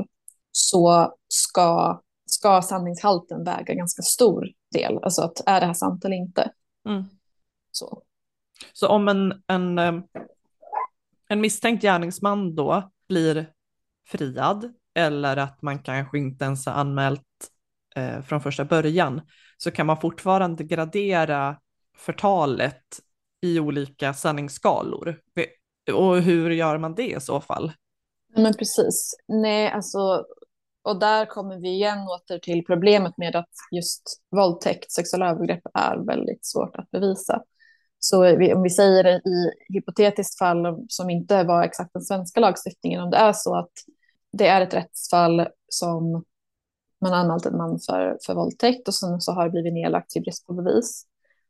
så ska, ska sanningshalten väga ganska stor del. Alltså att är det här sant eller inte? Mm. Så. så om en, en, eh, en misstänkt gärningsman då blir friad eller att man kanske inte ens har anmält eh, från första början, så kan man fortfarande gradera förtalet i olika sanningsskalor. Och hur gör man det i så fall? Men precis. Nej, alltså, och där kommer vi igen åter till problemet med att just våldtäkt, sexuella övergrepp är väldigt svårt att bevisa. Så om vi säger det i hypotetiskt fall som inte var exakt den svenska lagstiftningen, om det är så att det är ett rättsfall som man har anmält en man för, för våldtäkt och sen så har det blivit nedlagt i brist på bevis.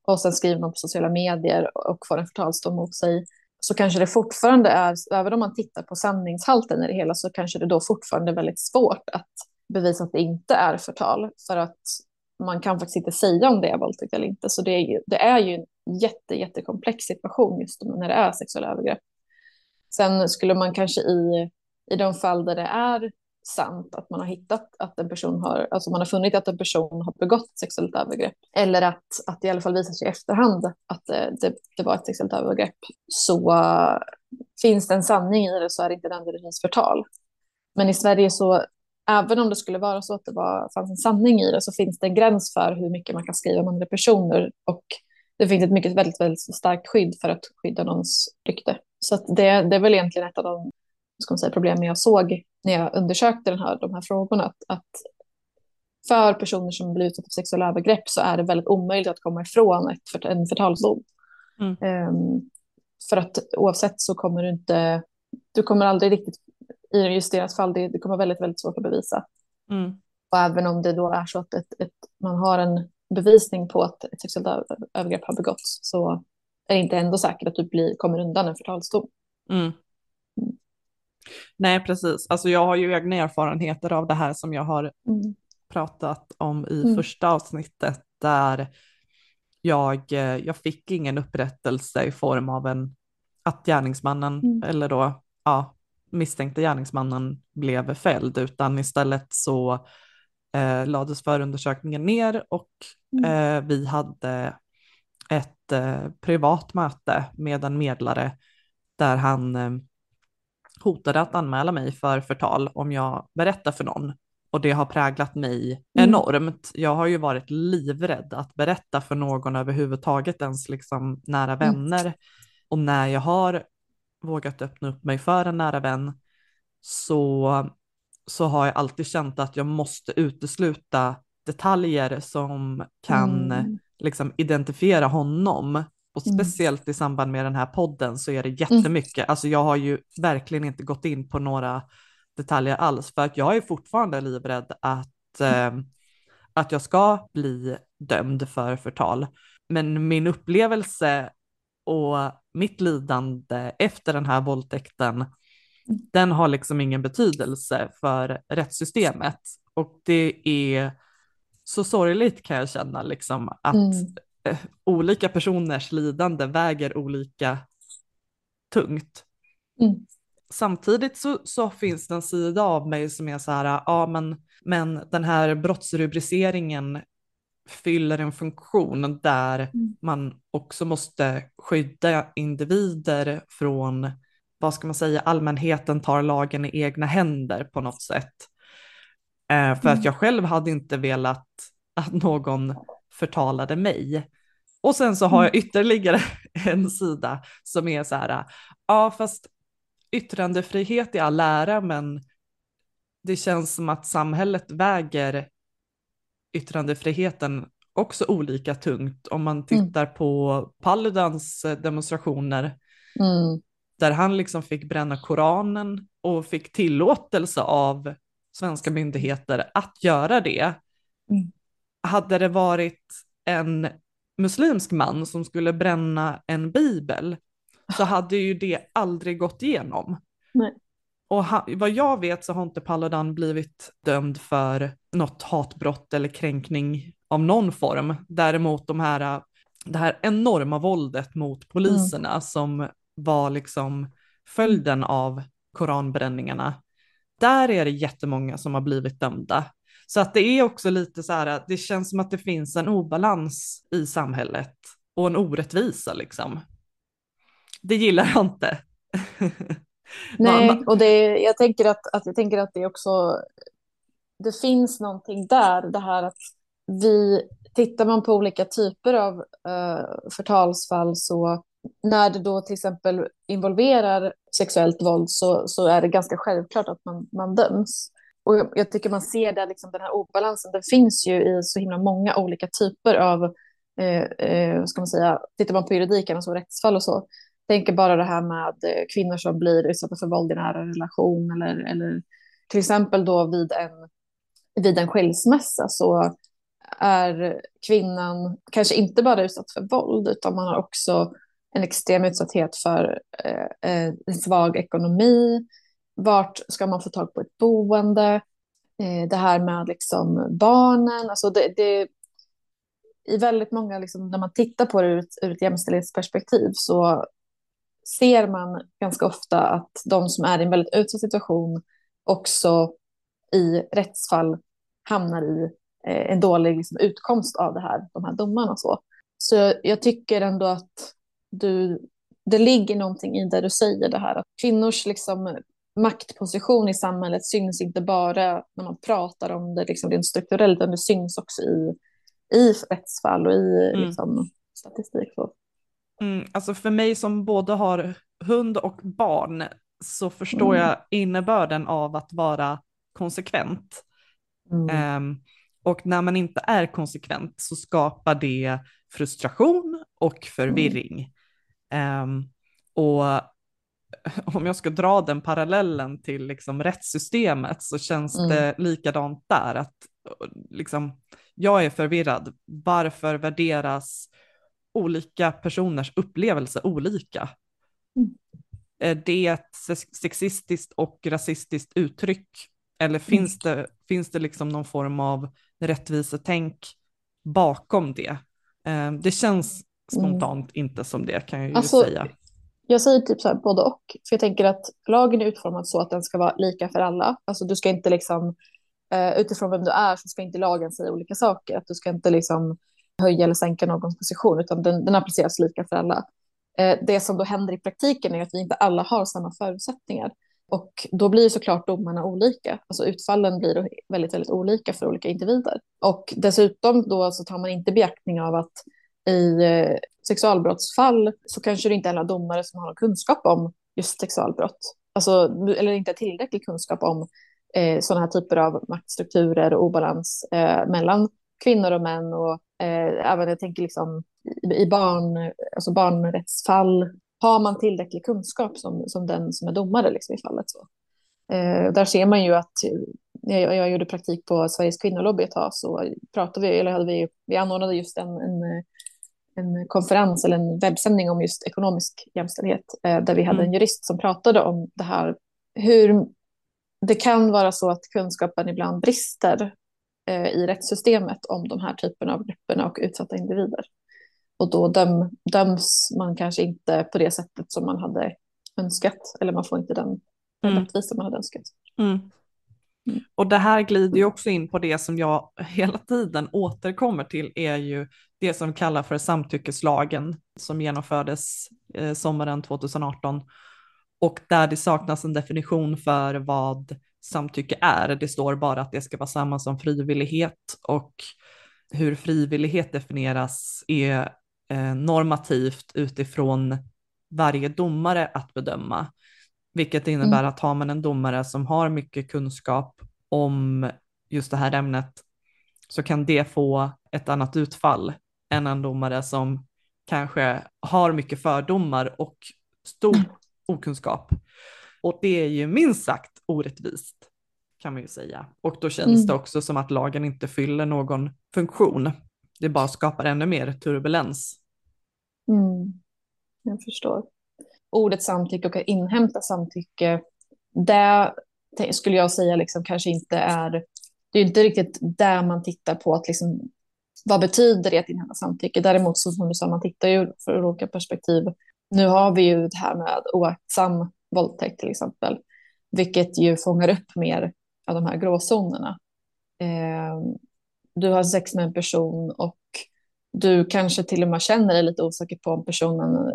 Och sen skriver man på sociala medier och får en förtalsdom mot sig. Så kanske det fortfarande är, även om man tittar på sanningshalten i det hela, så kanske det då fortfarande är väldigt svårt att bevisa att det inte är förtal. För att man kan faktiskt inte säga om det är våldtäkt eller inte. Så det är ju, det är ju en jätte, jättekomplex situation just när det är sexuella övergrepp. Sen skulle man kanske i, i de fall där det är sant att man har hittat att en person har, alltså man har funnit att en person har begått sexuellt övergrepp eller att, att det i alla fall visar sig i efterhand att det, det, det var ett sexuellt övergrepp så uh, finns det en sanning i det så är det inte nödvändigtvis förtal. Men i Sverige så, även om det skulle vara så att det var, fanns en sanning i det så finns det en gräns för hur mycket man kan skriva om andra personer och det finns ett mycket väldigt, väldigt starkt skydd för att skydda någons rykte. Så det, det är väl egentligen ett av de ska man säga, problemen jag såg när jag undersökte den här, de här frågorna. Att, att för personer som blir utsatta för sexuella övergrepp så är det väldigt omöjligt att komma ifrån ett, en förtalsdom. Mm. Um, för att oavsett så kommer du inte, du kommer aldrig riktigt, i just deras fall, det, det kommer vara väldigt, väldigt svårt att bevisa. Mm. Och även om det då är så att ett, ett, man har en bevisning på att ett sexuellt övergrepp har begåtts så är det inte ändå säkert att du blir, kommer undan en förtalsdom. Mm. Nej, precis. Alltså jag har ju egna erfarenheter av det här som jag har mm. pratat om i mm. första avsnittet där jag, eh, jag fick ingen upprättelse i form av en, att gärningsmannen mm. eller då ja, misstänkte gärningsmannen blev fälld utan istället så eh, lades förundersökningen ner och mm. eh, vi hade ett eh, privat möte med en medlare där han eh, hotade att anmäla mig för förtal om jag berättar för någon. Och det har präglat mig mm. enormt. Jag har ju varit livrädd att berätta för någon överhuvudtaget, ens liksom nära mm. vänner. Mm. Och när jag har vågat öppna upp mig för en nära vän så, så har jag alltid känt att jag måste utesluta detaljer som kan mm. liksom identifiera honom och mm. speciellt i samband med den här podden så är det jättemycket. Mm. Alltså jag har ju verkligen inte gått in på några detaljer alls för att jag är fortfarande livrädd att, eh, att jag ska bli dömd för förtal. Men min upplevelse och mitt lidande efter den här våldtäkten, mm. den har liksom ingen betydelse för rättssystemet. Och det är så sorgligt kan jag känna liksom att mm. Eh, olika personers lidande väger olika tungt. Mm. Samtidigt så, så, finns det en sida av mig som är så här, ja men, men den här brottsrubriceringen fyller en funktion där mm. man också måste skydda individer från, vad ska man säga, allmänheten tar lagen i egna händer på något sätt. Eh, för mm. att jag själv hade inte velat att någon förtalade mig. Och sen så har jag mm. ytterligare en sida som är så här, ja fast yttrandefrihet i all ära, men det känns som att samhället väger yttrandefriheten också olika tungt om man mm. tittar mm. på Paludans demonstrationer mm. där han liksom fick bränna Koranen och fick tillåtelse av svenska myndigheter att göra det. Mm. Hade det varit en muslimsk man som skulle bränna en bibel så hade ju det aldrig gått igenom. Nej. Och ha, vad jag vet så har inte Paludan blivit dömd för något hatbrott eller kränkning av någon form. Däremot de här, det här enorma våldet mot poliserna mm. som var liksom följden av koranbränningarna. Där är det jättemånga som har blivit dömda. Så att det är också lite så här, det känns som att det finns en obalans i samhället och en orättvisa liksom. Det gillar jag inte. Nej, och det, jag, tänker att, att, jag tänker att det också, det finns någonting där, det här att vi, tittar man på olika typer av uh, förtalsfall så när det då till exempel involverar sexuellt våld så, så är det ganska självklart att man, man döms. Och jag tycker man ser där liksom den här obalansen, den finns ju i så himla många olika typer av, eh, eh, ska man säga, tittar man på juridiken, alltså rättsfall och så, tänker bara det här med eh, kvinnor som blir utsatta för våld i nära relation eller, eller till exempel då vid en, vid en skilsmässa så är kvinnan kanske inte bara utsatt för våld utan man har också en extrem utsatthet för eh, eh en svag ekonomi, vart ska man få tag på ett boende? Eh, det här med liksom barnen, alltså det, det i väldigt många, liksom, när man tittar på det ur ett, ur ett jämställdhetsperspektiv så ser man ganska ofta att de som är i en väldigt utsatt situation också i rättsfall hamnar i eh, en dålig liksom, utkomst av det här, de här domarna. Så, så. jag, jag tycker ändå att du, det ligger någonting i det du säger, det här att kvinnors liksom, maktposition i samhället syns inte bara när man pratar om det liksom, rent strukturellt, utan det syns också i, i rättsfall och i mm. liksom, statistik. Så. Mm, alltså för mig som både har hund och barn så förstår mm. jag innebörden av att vara konsekvent. Um, och när man inte är konsekvent så skapar det frustration och förvirring. Um, och om jag ska dra den parallellen till liksom rättssystemet så känns mm. det likadant där. Att liksom, jag är förvirrad. Varför värderas olika personers upplevelse olika? Mm. Är det ett sexistiskt och rasistiskt uttryck? Eller finns mm. det, finns det liksom någon form av rättvisetänk bakom det? Eh, det känns spontant mm. inte som det kan jag ju alltså, säga. Jag säger typ så här både och. För jag tänker att lagen är utformad så att den ska vara lika för alla. Alltså du ska inte liksom, eh, utifrån vem du är så ska inte lagen säga olika saker. Att du ska inte liksom höja eller sänka någons position utan den, den appliceras lika för alla. Eh, det som då händer i praktiken är att vi inte alla har samma förutsättningar. Och då blir såklart domarna olika. Alltså utfallen blir väldigt, väldigt olika för olika individer. Och dessutom då så tar man inte beaktning av att i eh, sexualbrottsfall så kanske det inte är alla domare som har kunskap om just sexualbrott. Alltså, eller inte tillräcklig kunskap om eh, sådana här typer av maktstrukturer och obalans eh, mellan kvinnor och män. Och eh, även jag tänker liksom i barn, alltså barnrättsfall har man tillräcklig kunskap som, som den som är domare liksom, i fallet. Så. Eh, där ser man ju att eh, jag, jag gjorde praktik på Sveriges kvinnolobby ett tag så pratade vi, eller hade vi, vi anordnade just en, en, eh, en konferens eller en webbsändning om just ekonomisk jämställdhet eh, där vi hade mm. en jurist som pratade om det här hur det kan vara så att kunskapen ibland brister eh, i rättssystemet om de här typerna av grupperna och utsatta individer. Och då döm, döms man kanske inte på det sättet som man hade önskat. Eller man får inte den, den mm. rättvisa man hade önskat. Mm. Mm. Och det här glider ju också in på det som jag hela tiden återkommer till är ju det som kallas för samtyckeslagen som genomfördes eh, sommaren 2018 och där det saknas en definition för vad samtycke är. Det står bara att det ska vara samma som frivillighet och hur frivillighet definieras är eh, normativt utifrån varje domare att bedöma. Vilket innebär mm. att har man en domare som har mycket kunskap om just det här ämnet så kan det få ett annat utfall än en domare som kanske har mycket fördomar och stor mm. okunskap. Och det är ju minst sagt orättvist kan man ju säga. Och då känns mm. det också som att lagen inte fyller någon funktion. Det bara skapar ännu mer turbulens Mm. Jag förstår. Ordet samtycke och att inhämta samtycke, det skulle jag säga liksom kanske inte är, det är inte riktigt där man tittar på att liksom, vad betyder det att inhämta samtycke? Däremot så som du sa, man tittar ju ur olika perspektiv. Nu har vi ju det här med oaktsam våldtäkt till exempel, vilket ju fångar upp mer av de här gråzonerna. Eh, du har sex med en person och du kanske till och med känner dig lite osäker på om personen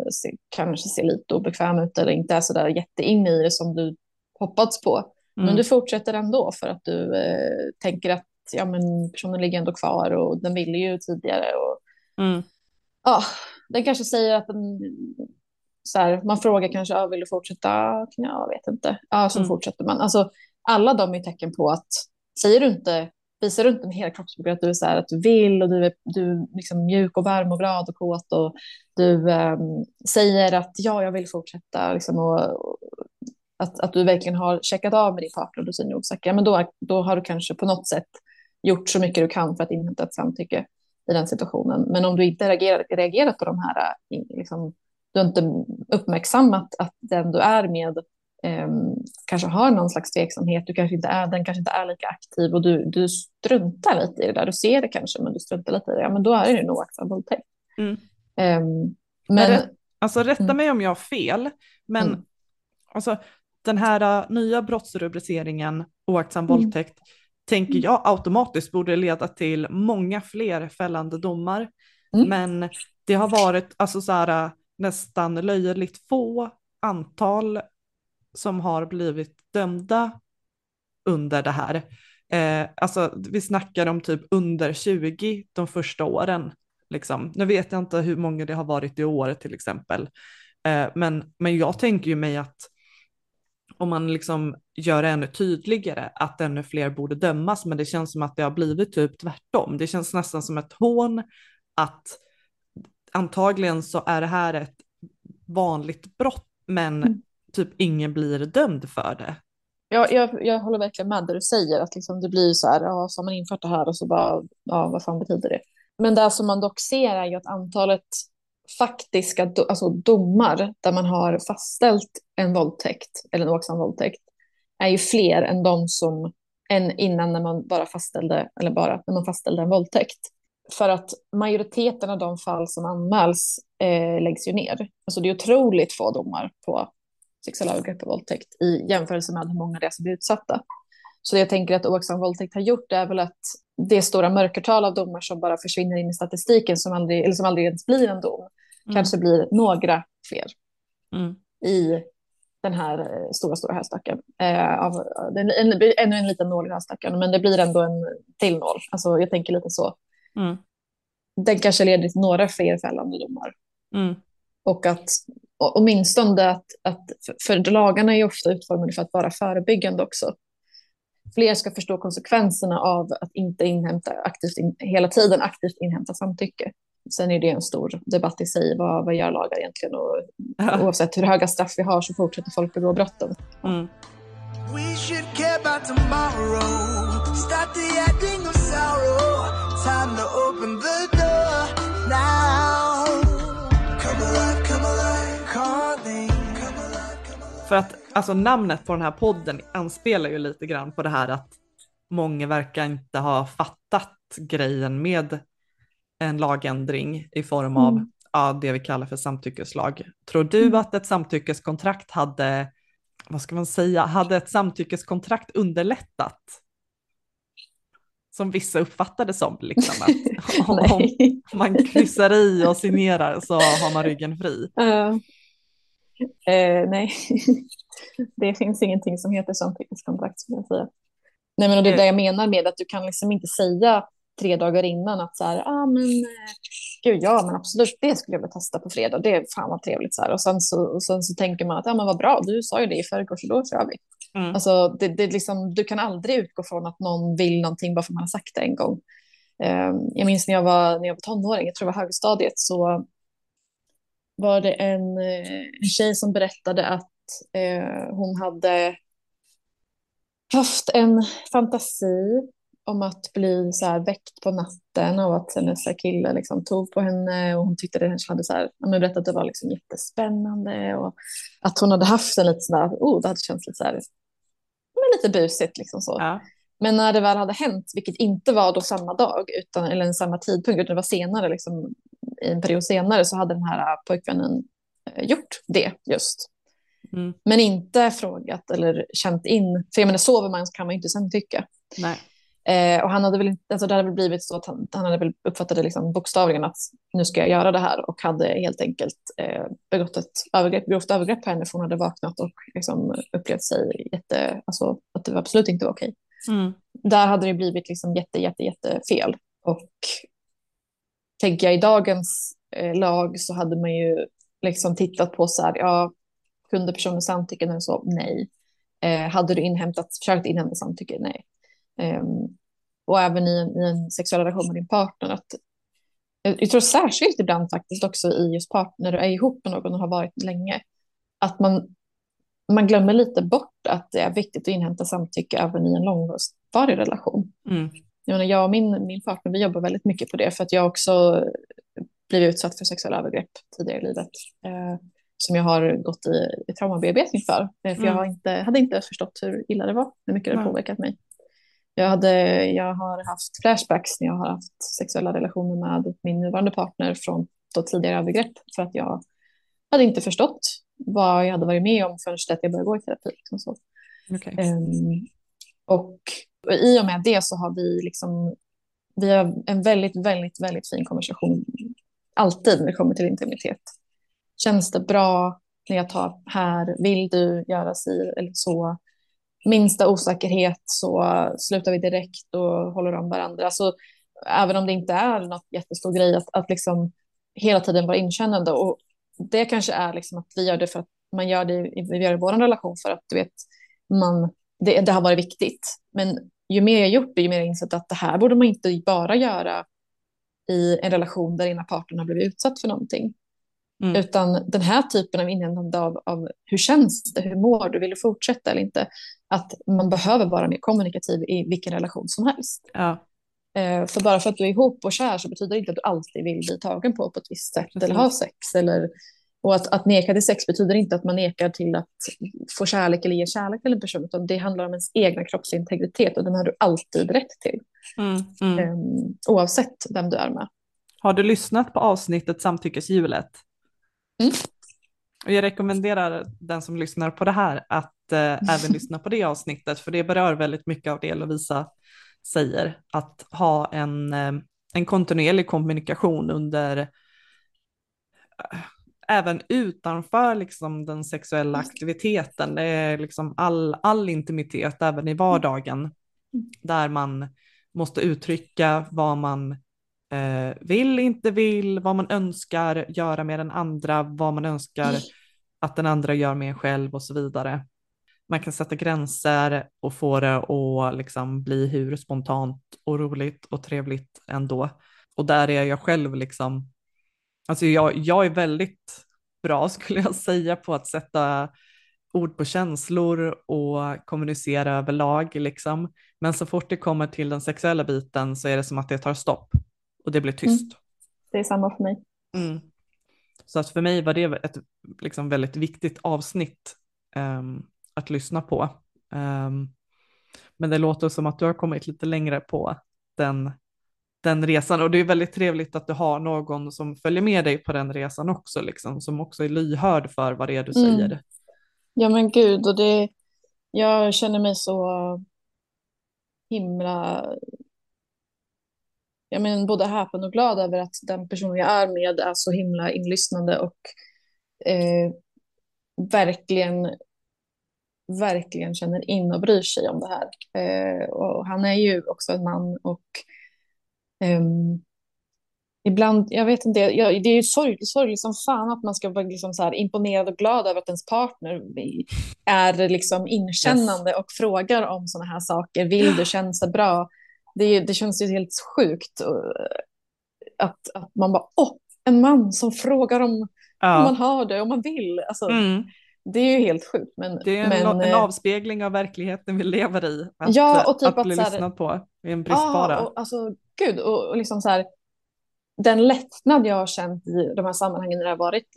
kanske ser lite obekväm ut eller inte är så där jätteinne i det som du hoppats på. Mm. Men du fortsätter ändå för att du eh, tänker att ja, men personen ligger ändå kvar och den ville ju tidigare. Och, mm. ja, den kanske säger att den, så här, man frågar kanske, ja, vill du fortsätta? Ja, jag vet inte. Ja, så mm. fortsätter man. Alltså, alla de är tecken på att säger du inte visar du inte med hela kroppsspråket att du är så här, att du vill och du är, du är liksom mjuk och varm och glad och kåt och du um, säger att ja, jag vill fortsätta liksom, och, och att, att du verkligen har checkat av med din partner och du säger osäker, men då, då har du kanske på något sätt gjort så mycket du kan för att inhämta ett samtycke i den situationen. Men om du inte reagerar, reagerat på de här, eh, liksom, du har inte uppmärksammat att den du är med kanske har någon slags tveksamhet, du kanske inte är, den kanske inte är lika aktiv och du, du struntar lite i det där, du ser det kanske men du struntar lite i det, ja men då är det en oaktsam våldtäkt. Mm. Um, men, Alltså rätta mm. mig om jag har fel, men mm. alltså, den här uh, nya brottsrubriceringen oaktsam mm. våldtäkt tänker mm. jag automatiskt borde leda till många fler fällande domar. Mm. Men det har varit alltså så här, uh, nästan löjligt få antal som har blivit dömda under det här. Eh, alltså vi snackar om typ under 20 de första åren. Liksom. Nu vet jag inte hur många det har varit i år till exempel. Eh, men, men jag tänker ju mig att om man liksom gör det ännu tydligare att ännu fler borde dömas, men det känns som att det har blivit typ tvärtom. Det känns nästan som ett hån att antagligen så är det här ett vanligt brott, men mm typ ingen blir dömd för det. Ja, jag, jag håller verkligen med det du säger, att liksom det blir så här, ja, så har man infört det här och så bara, ja, vad fan betyder det? Men det som man dock ser är ju att antalet faktiska do, alltså domar där man har fastställt en våldtäkt eller en oaktsam våldtäkt är ju fler än de som än innan när man bara fastställde eller bara när man fastställde en våldtäkt. För att majoriteten av de fall som anmäls eh, läggs ju ner. Alltså det är otroligt få domar på sexuella övergrepp och våldtäkt i jämförelse med hur många det är som blir utsatta. Så det jag tänker att oaktsam våldtäkt har gjort är väl att det stora mörkertal av domar som bara försvinner in i statistiken som aldrig, eller som aldrig ens blir en dom, mm. kanske blir några fler mm. i den här eh, stora, stora höstacken. Eh, av, en, en, ännu en liten nål i höstacken, men det blir ändå en till nål. Alltså, jag tänker lite så. Mm. Den kanske leder till några fler fällande domar. Mm. Och att åtminstone att, att, för lagarna är ofta utformade för att vara förebyggande också fler ska förstå konsekvenserna av att inte inhämta aktivt in, hela tiden aktivt inhämta samtycke. Sen är det en stor debatt i sig, vad, vad gör lagar egentligen? Och ja. Oavsett hur höga straff vi har så fortsätter folk begå brotten. Mm. We should care about tomorrow Start the acting of sorrow Time to open the För att alltså namnet på den här podden anspelar ju lite grann på det här att många verkar inte ha fattat grejen med en lagändring i form av mm. ja, det vi kallar för samtyckeslag. Tror du mm. att ett samtyckeskontrakt hade, vad ska man säga, hade ett samtyckeskontrakt underlättat? Som vissa uppfattade som, liksom att om, om man kryssar i och signerar så har man ryggen fri. Uh, uh, nej, det finns ingenting som heter samtyckeskontrakt skulle jag säga. Nej, men och det är eh. det jag menar med att du kan liksom inte säga tre dagar innan att så här, ah, men eh, gud, ja, men absolut, det skulle jag vilja testa på fredag. Det är fan vad trevligt så här. Och sen så, och sen så tänker man att, ja, men vad bra, du sa ju det i förrgår, så då kör vi. Mm. Alltså, det, det liksom, du kan aldrig utgå från att någon vill någonting bara för att man har sagt det en gång. Um, jag minns när jag var, när jag var tonåring, jag tror det var högstadiet, så var det en, eh, en tjej som berättade att eh, hon hade haft en fantasi om att bli så här väckt på natten av att hennes kille liksom tog på henne och hon tyckte det hade så här, men berättade att det var liksom jättespännande och att hon hade haft en lite sådär, oh, det hade känts lite så här, men lite busigt liksom så. Ja. Men när det väl hade hänt, vilket inte var då samma dag utan, eller samma tidpunkt, utan det var senare, liksom, i en period senare, så hade den här pojkvännen eh, gjort det just. Mm. Men inte frågat eller känt in, för jag menar sover man kan man inte samtycka. Nej. Eh, och han hade väl, alltså det hade väl blivit så att han, han hade väl uppfattat det liksom bokstavligen att nu ska jag göra det här och hade helt enkelt eh, begått ett övergrepp, grovt övergrepp på henne för hon hade vaknat och liksom upplevt sig jätte, alltså att det absolut inte var okej. Mm. Där hade det blivit liksom jätte, jätte, jätte fel. Och tänker jag i dagens eh, lag så hade man ju liksom tittat på så här, ja, kunde personen samtycka eller så? Nej. Eh, hade du inhämtat, försökt inhämta samtycke? Nej. Eh, och även i en, i en sexuell relation med din partner. Att, eh, jag tror särskilt ibland faktiskt också i just partner, när du är ihop med någon och har varit länge, att man, man glömmer lite bort att det är viktigt att inhämta samtycke även i en långvarig relation. Mm. Jag, menar, jag och min, min partner vi jobbar väldigt mycket på det för att jag också blivit utsatt för sexuella övergrepp tidigare i livet. Eh, som jag har gått i, i traumabearbetning för. Eh, för mm. jag har inte, hade inte förstått hur illa det var, hur mycket det mm. påverkat mig. Jag, hade, jag har haft flashbacks när jag har haft sexuella relationer med min nuvarande partner från då tidigare övergrepp för att jag hade inte förstått vad jag hade varit med om förrän jag började gå i terapi. Liksom så. Okay. Um, ehm, och i och med det så har vi liksom, vi har en väldigt, väldigt, väldigt fin konversation alltid när det kommer till intimitet. Känns det bra när jag tar här? Vill du göra si eller så? Minsta osäkerhet så slutar vi direkt och håller om varandra. Så även om det inte är något jättestor grej att, att liksom hela tiden vara inkännande och det kanske är liksom att vi gör det för att man gör det, vi gör det i vår relation för att du vet, man, det, det har varit viktigt. Men ju mer jag gjort det, ju mer jag insett att det här borde man inte bara göra i en relation där ena parten har blivit utsatt för någonting. Mm. Utan den här typen av inhämtande av, av hur känns det, hur mår du, vill du fortsätta eller inte? Att man behöver vara mer kommunikativ i vilken relation som helst. Ja. Eh, för bara för att du är ihop och kär så betyder det inte att du alltid vill bli tagen på på ett visst sätt Precis. eller ha sex. Eller, och att, att neka till sex betyder inte att man nekar till att få kärlek eller ge kärlek till en person, utan det handlar om ens egna kroppsintegritet och den har du alltid rätt till. Mm, mm. Um, oavsett vem du är med. Har du lyssnat på avsnittet Samtyckeshjulet? Mm. Och jag rekommenderar den som lyssnar på det här att eh, även lyssna på det avsnittet, för det berör väldigt mycket av det Lovisa säger, att ha en, eh, en kontinuerlig kommunikation under eh, även utanför liksom den sexuella aktiviteten. Det är liksom all, all intimitet, även i vardagen, där man måste uttrycka vad man eh, vill, inte vill, vad man önskar göra med den andra, vad man önskar att den andra gör med en själv och så vidare. Man kan sätta gränser och få det att liksom bli hur spontant och roligt och trevligt ändå. Och där är jag själv liksom, alltså jag, jag är väldigt bra skulle jag säga på att sätta ord på känslor och kommunicera överlag liksom. Men så fort det kommer till den sexuella biten så är det som att det tar stopp och det blir tyst. Mm. Det är samma för mig. Mm. Så att för mig var det ett liksom väldigt viktigt avsnitt um, att lyssna på. Um, men det låter som att du har kommit lite längre på den, den resan och det är väldigt trevligt att du har någon som följer med dig på den resan också, liksom, som också är lyhörd för vad det är du mm. säger. Ja men gud, och det, jag känner mig så himla jag men, både häpen och glad över att den personen jag är med är så himla inlyssnande och eh, verkligen verkligen känner in och bryr sig om det här. Eh, och han är ju också en man och um, ibland, jag vet inte, jag, det är ju sorgligt, sorgligt som fan att man ska vara liksom så här imponerad och glad över att ens partner är liksom inkännande yes. och frågar om sådana här saker. Vill du, känns det bra? Det, det känns ju helt sjukt att, att man bara, åh, en man som frågar om, ja. om man har det, om man vill. Alltså, mm. Det är ju helt sjukt. Men, det är en, men, en eh, avspegling av verkligheten vi lever i. Att, ja, och typ att, att bli här, lyssnad på är en bristvara. Ja, och, alltså gud, och, och liksom så här, den lättnad jag har känt i de här sammanhangen när det har, varit,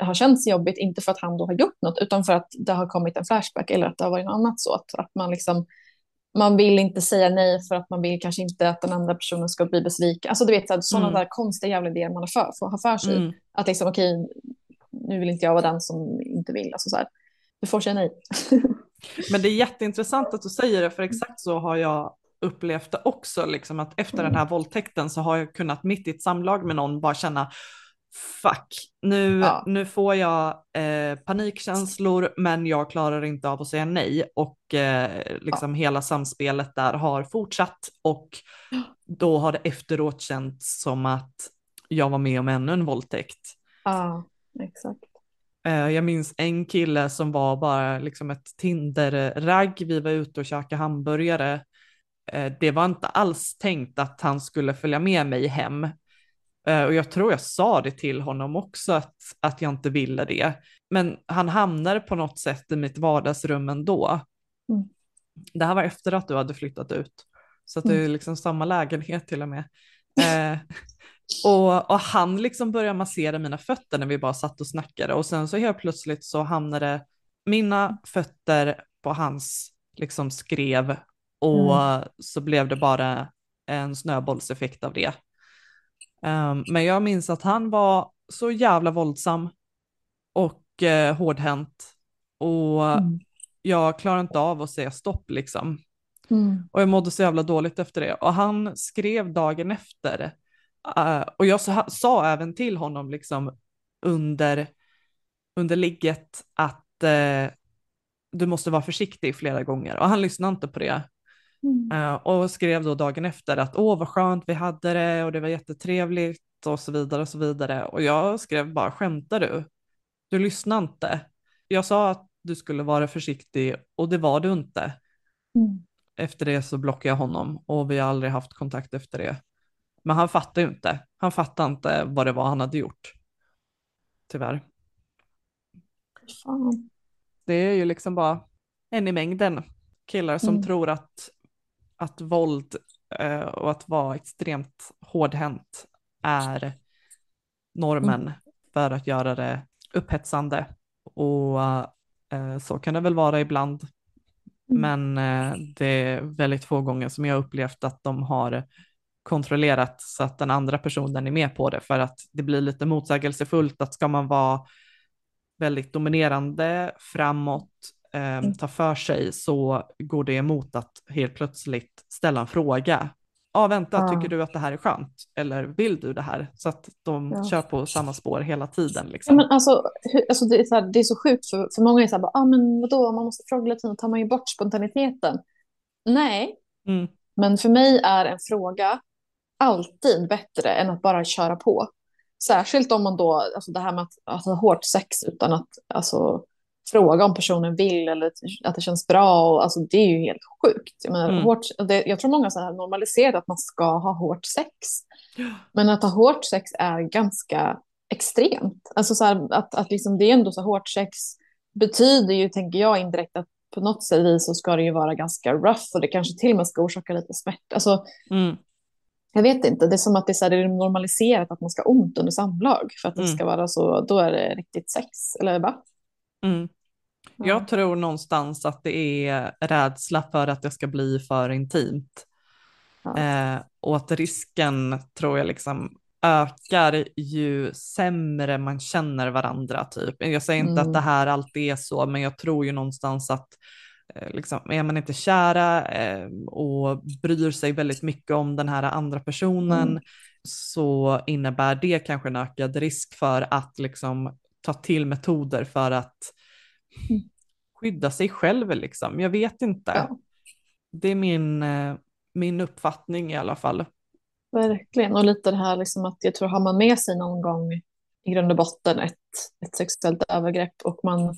har känts jobbigt, inte för att han då har gjort något, utan för att det har kommit en flashback eller att det har varit något annat så. Att, att man liksom, man vill inte säga nej för att man vill kanske inte att den andra personen ska bli besviken. Alltså du vet, sådana mm. där konstiga jävla idéer man har för, för, har för sig. Mm. Att liksom, okej, nu vill inte jag vara den som inte vill. Alltså så här. Du får säga nej. Men det är jätteintressant att du säger det, för exakt så har jag upplevt det också, liksom att efter mm. den här våldtäkten så har jag kunnat mitt i ett samlag med någon bara känna fuck, nu, ja. nu får jag eh, panikkänslor men jag klarar inte av att säga nej och eh, liksom ja. hela samspelet där har fortsatt och då har det efteråt känts som att jag var med om ännu en våldtäkt. Ja, exakt. Eh, jag minns en kille som var bara liksom ett Tinder-ragg. Vi var ute och käkade hamburgare. Eh, det var inte alls tänkt att han skulle följa med mig hem. Eh, och jag tror jag sa det till honom också att, att jag inte ville det. Men han hamnade på något sätt i mitt vardagsrum ändå. Mm. Det här var efter att du hade flyttat ut. Så att det är mm. liksom samma lägenhet till och med. Och, och, han liksom började massera mina fötter när vi bara satt och snackade och sen så helt plötsligt så hamnade mina fötter på hans liksom skrev och mm. så blev det bara en snöbollseffekt av det. Um, men jag minns att han var så jävla våldsam och eh, hårdhänt. Och mm. jag klarar inte av att säga stopp liksom. Mm. Och jag mådde så jävla dåligt efter det. Och han skrev dagen efter. Uh, och jag sa, sa, även till honom liksom under, under ligget att uh, du måste vara försiktig flera gånger. Och han lyssnade inte på det. Mm. Uh, och skrev då dagen efter att åh vad skönt vi hade det och det var jättetrevligt och så vidare och så vidare. Och jag skrev bara skämtar du? Du lyssnar inte. Jag sa att du skulle vara försiktig och det var du inte. Mm. Efter det så blockade jag honom och vi har aldrig haft kontakt efter det. Men han fattade ju inte. Han fattade inte vad det var han hade gjort. Tyvärr. Fan. Det är ju liksom bara en i mängden killar som mm. tror att, att våld eh, och att vara extremt hårdhänt är normen mm. för att göra det upphetsande. Och eh, så kan det väl vara ibland. Mm. Men eh, det är väldigt få gånger som jag upplevt att de har kontrollerat så att den andra personen är med på det för att det blir lite motsägelsefullt att ska man vara väldigt dominerande framåt, eh, mm. ta för sig så går det emot att helt plötsligt ställa en fråga ja vänta, ja. tycker du att det här är skönt? Eller vill du det här? Så att de ja. kör på samma spår hela tiden. Liksom. Ja, men alltså, alltså det, är så här, det är så sjukt, för, för många är så här, ah, men vadå, man måste fråga lite, tar man ju bort spontaniteten. Nej, mm. men för mig är en fråga alltid bättre än att bara köra på. Särskilt om man då, alltså det här med att, ha hårt sex utan att alltså, fråga om personen vill eller att det känns bra. Och, alltså, det är ju helt sjukt. Jag, menar, mm. hårt, det, jag tror många har normaliserat att man ska ha hårt sex. Men att ha hårt sex är ganska extremt. Alltså så här, att, att liksom, det är ändå så hårt sex betyder ju, tänker jag, indirekt att på något sätt så ska det ju vara ganska rough och det kanske till och med ska orsaka lite smärta. Alltså, mm. Jag vet inte, det är som att det är, så här, det är normaliserat att man ska ha ont under samlag för att det mm. ska vara så, då är det riktigt sex, eller va? Mm. Jag tror någonstans att det är rädsla för att det ska bli för intimt. Eh, och att risken tror jag liksom ökar ju sämre man känner varandra typ. Jag säger inte mm. att det här alltid är så, men jag tror ju någonstans att eh, liksom, är man inte kära eh, och bryr sig väldigt mycket om den här andra personen mm. så innebär det kanske en ökad risk för att liksom ta till metoder för att skydda sig själv liksom. Jag vet inte. Ja. Det är min, eh, min uppfattning i alla fall. Verkligen, och lite det här liksom att jag tror har man med sig någon gång i grund och botten ett, ett sexuellt övergrepp och man,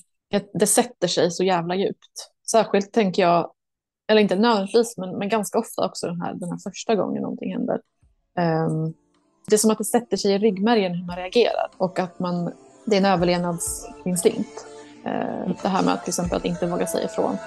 det sätter sig så jävla djupt. Särskilt tänker jag, eller inte nödvändigtvis, men, men ganska ofta också den här, den här första gången någonting händer. Um, det är som att det sätter sig i ryggmärgen hur man reagerar och att man, det är en överlevnadsinstinkt. Eh, det här med att till exempel att inte våga säga ifrån.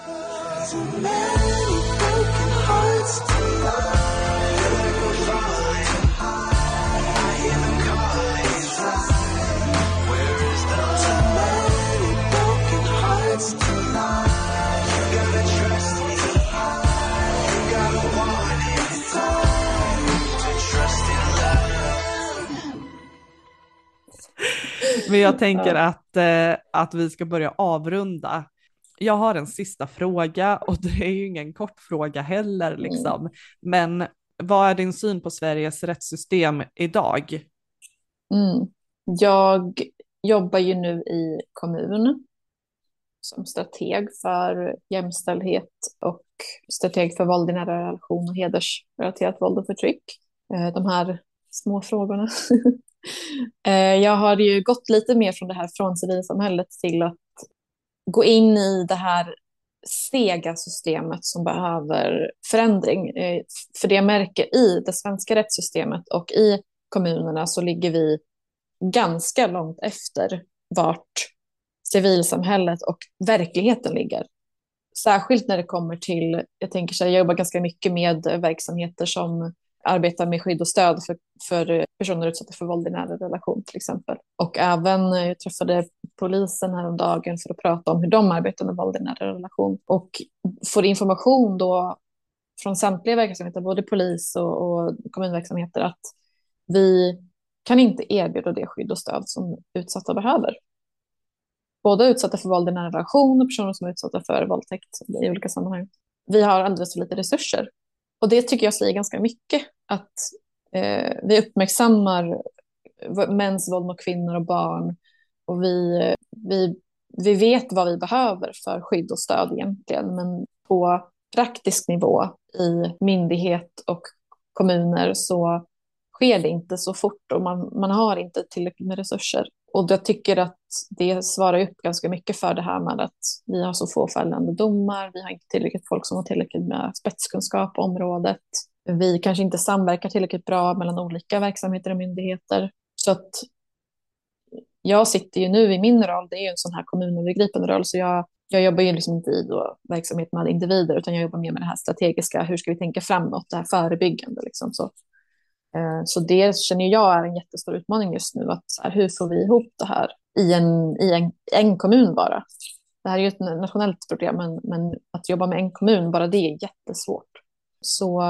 Men jag tänker att, eh, att vi ska börja avrunda. Jag har en sista fråga och det är ju ingen kort fråga heller mm. liksom. Men vad är din syn på Sveriges rättssystem idag? Mm. Jag jobbar ju nu i kommun som strateg för jämställdhet och strateg för våld i nära relation och hedersrelaterat våld och förtryck. Eh, de här små frågorna. Eh, jag har ju gått lite mer från det här från civilsamhället till att gå in i det här sega systemet som behöver förändring. Eh, för det jag märker i det svenska rättssystemet och i kommunerna så ligger vi ganska långt efter vart civilsamhället och verkligheten ligger. Särskilt när det kommer till, jag tänker så här, jag jobbar ganska mycket med verksamheter som arbetar med skydd och stöd för, för personer utsatta för våld i nära relation till exempel. Och även eh, jag träffade polisen häromdagen för att prata om hur de arbetar med våld i nära relation och får information då från samtliga verksamheter, både polis och, och kommunverksamheter, att vi kan inte erbjuda det skydd och stöd som utsatta behöver. både utsatta för våld i nära relation och personer som är utsatta för våldtäkt i olika sammanhang. Vi har alldeles för lite resurser. Och det tycker jag säger ganska mycket, att eh, vi uppmärksammar mäns våld mot kvinnor och barn och vi, eh, vi, vi vet vad vi behöver för skydd och stöd egentligen, men på praktisk nivå i myndighet och kommuner så sker det inte så fort och man, man har inte tillräckligt med resurser. Och jag tycker att det svarar upp ganska mycket för det här med att vi har så få fällande domar, vi har inte tillräckligt folk som har tillräckligt med spetskunskap på området. Vi kanske inte samverkar tillräckligt bra mellan olika verksamheter och myndigheter. Så att jag sitter ju nu i min roll, det är ju en sån här kommunövergripande roll, så jag, jag jobbar ju liksom inte i då verksamhet med individer, utan jag jobbar mer med det här strategiska, hur ska vi tänka framåt, det här förebyggande. Liksom. Så, eh, så det känner jag är en jättestor utmaning just nu, att här, hur får vi ihop det här i en, i en, en kommun bara? Det här är ju ett nationellt problem, men, men att jobba med en kommun, bara det är jättesvårt. Så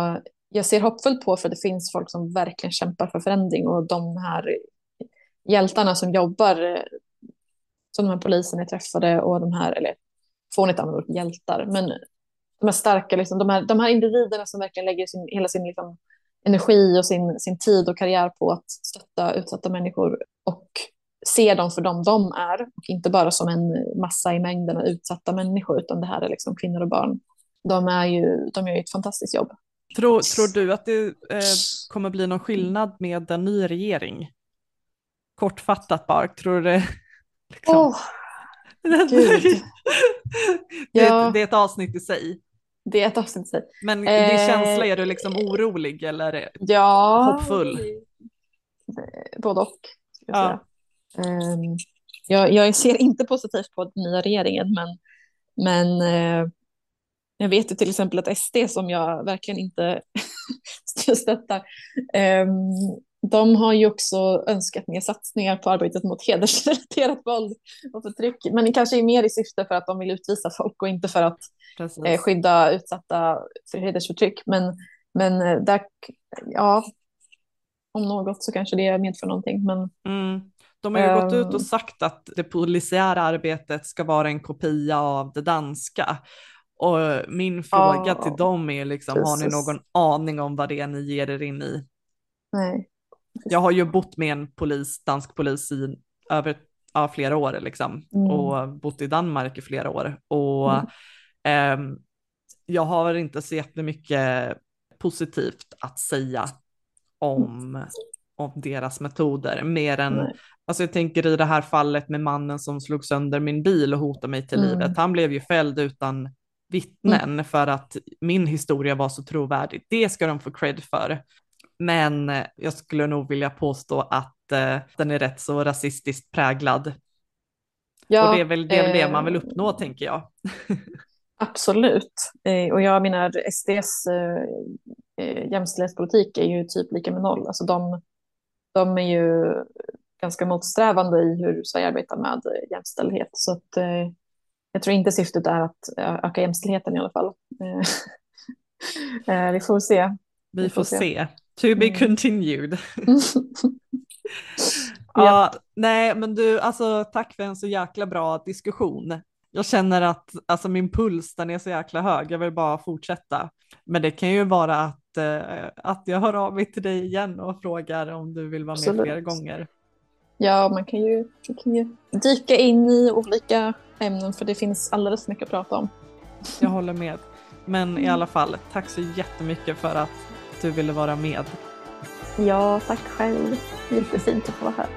jag ser hoppfullt på för det finns folk som verkligen kämpar för förändring och de här hjältarna som jobbar, eh, som de här poliserna jag träffade och de här, eller får inte använda ordet hjältar, men de här starka, liksom, de, här, de här individerna som verkligen lägger sin, hela sin liksom, energi och sin, sin tid och karriär på att stötta utsatta människor och se dem för dem de är och inte bara som en massa i mängden av utsatta människor utan det här är liksom kvinnor och barn. De, är ju, de gör ju ett fantastiskt jobb. Tror, tror du att det eh, kommer bli någon skillnad med en ny regering? Kortfattat bara, tror du det? Liksom. Oh, det, ja. det, är ett avsnitt i sig. Det är ett avsnitt i sig. Men din eh, känsla, är du liksom orolig eller ja, hoppfull? Både och. Jag, ja. um, jag, jag, ser inte positivt på den nya regeringen, men, men uh, jag vet ju till exempel att SD, som jag verkligen inte stöttar, um, de har ju också önskat mer satsningar på arbetet mot hedersrelaterat våld och förtryck, men kanske mer i syfte för att de vill utvisa folk och inte för att eh, skydda utsatta för hedersförtryck. Men, men eh, där, ja, om något så kanske det medför någonting. Men, mm. De har ju gått ut och ehm. sagt att det polisiära arbetet ska vara en kopia av det danska. Och min fråga ja, till dem är liksom, har ni någon aning om vad det är ni ger er in i? Nej. Jag har ju bott med en polis, dansk polis i över ja, flera år liksom mm. och bott i Danmark i flera år och mm. eh, jag har inte så jättemycket positivt att säga om, om deras metoder mer än Nej. Alltså jag tänker i det här fallet med mannen som slog sönder min bil och hotade mig till mm. livet. Han blev ju fälld utan vittnen mm. för att min historia var så trovärdig. Det ska de få cred för. Men eh, jag skulle nog vilja påstå att eh, den är rätt så rasistiskt präglad. Ja, och det är väl det, eh, det man vill uppnå tänker jag. Absolut. Eh, och jag menar SDs eh, eh, jämställdhetspolitik är ju typ lika med noll. Alltså de, de är ju ganska motsträvande i hur Sverige arbetar med jämställdhet. Så att, eh, jag tror inte syftet är att öka jämställdheten i alla fall. vi får se. Vi, vi får, se. se. To be mm. continued. ja, nej men du, alltså tack för en så jäkla bra diskussion. Jag känner att alltså, min puls den är så jäkla hög, jag vill bara fortsätta. Men det kan ju vara att, eh, att jag hör av mig till dig igen och frågar om du vill vara Absolut. med fler gånger. Ja, man kan, ju, man kan ju dyka in i olika ämnen för det finns alldeles mycket att prata om. Jag håller med. Men i alla fall, tack så jättemycket för att du ville vara med. Ja, tack själv. Jättefint att få vara här.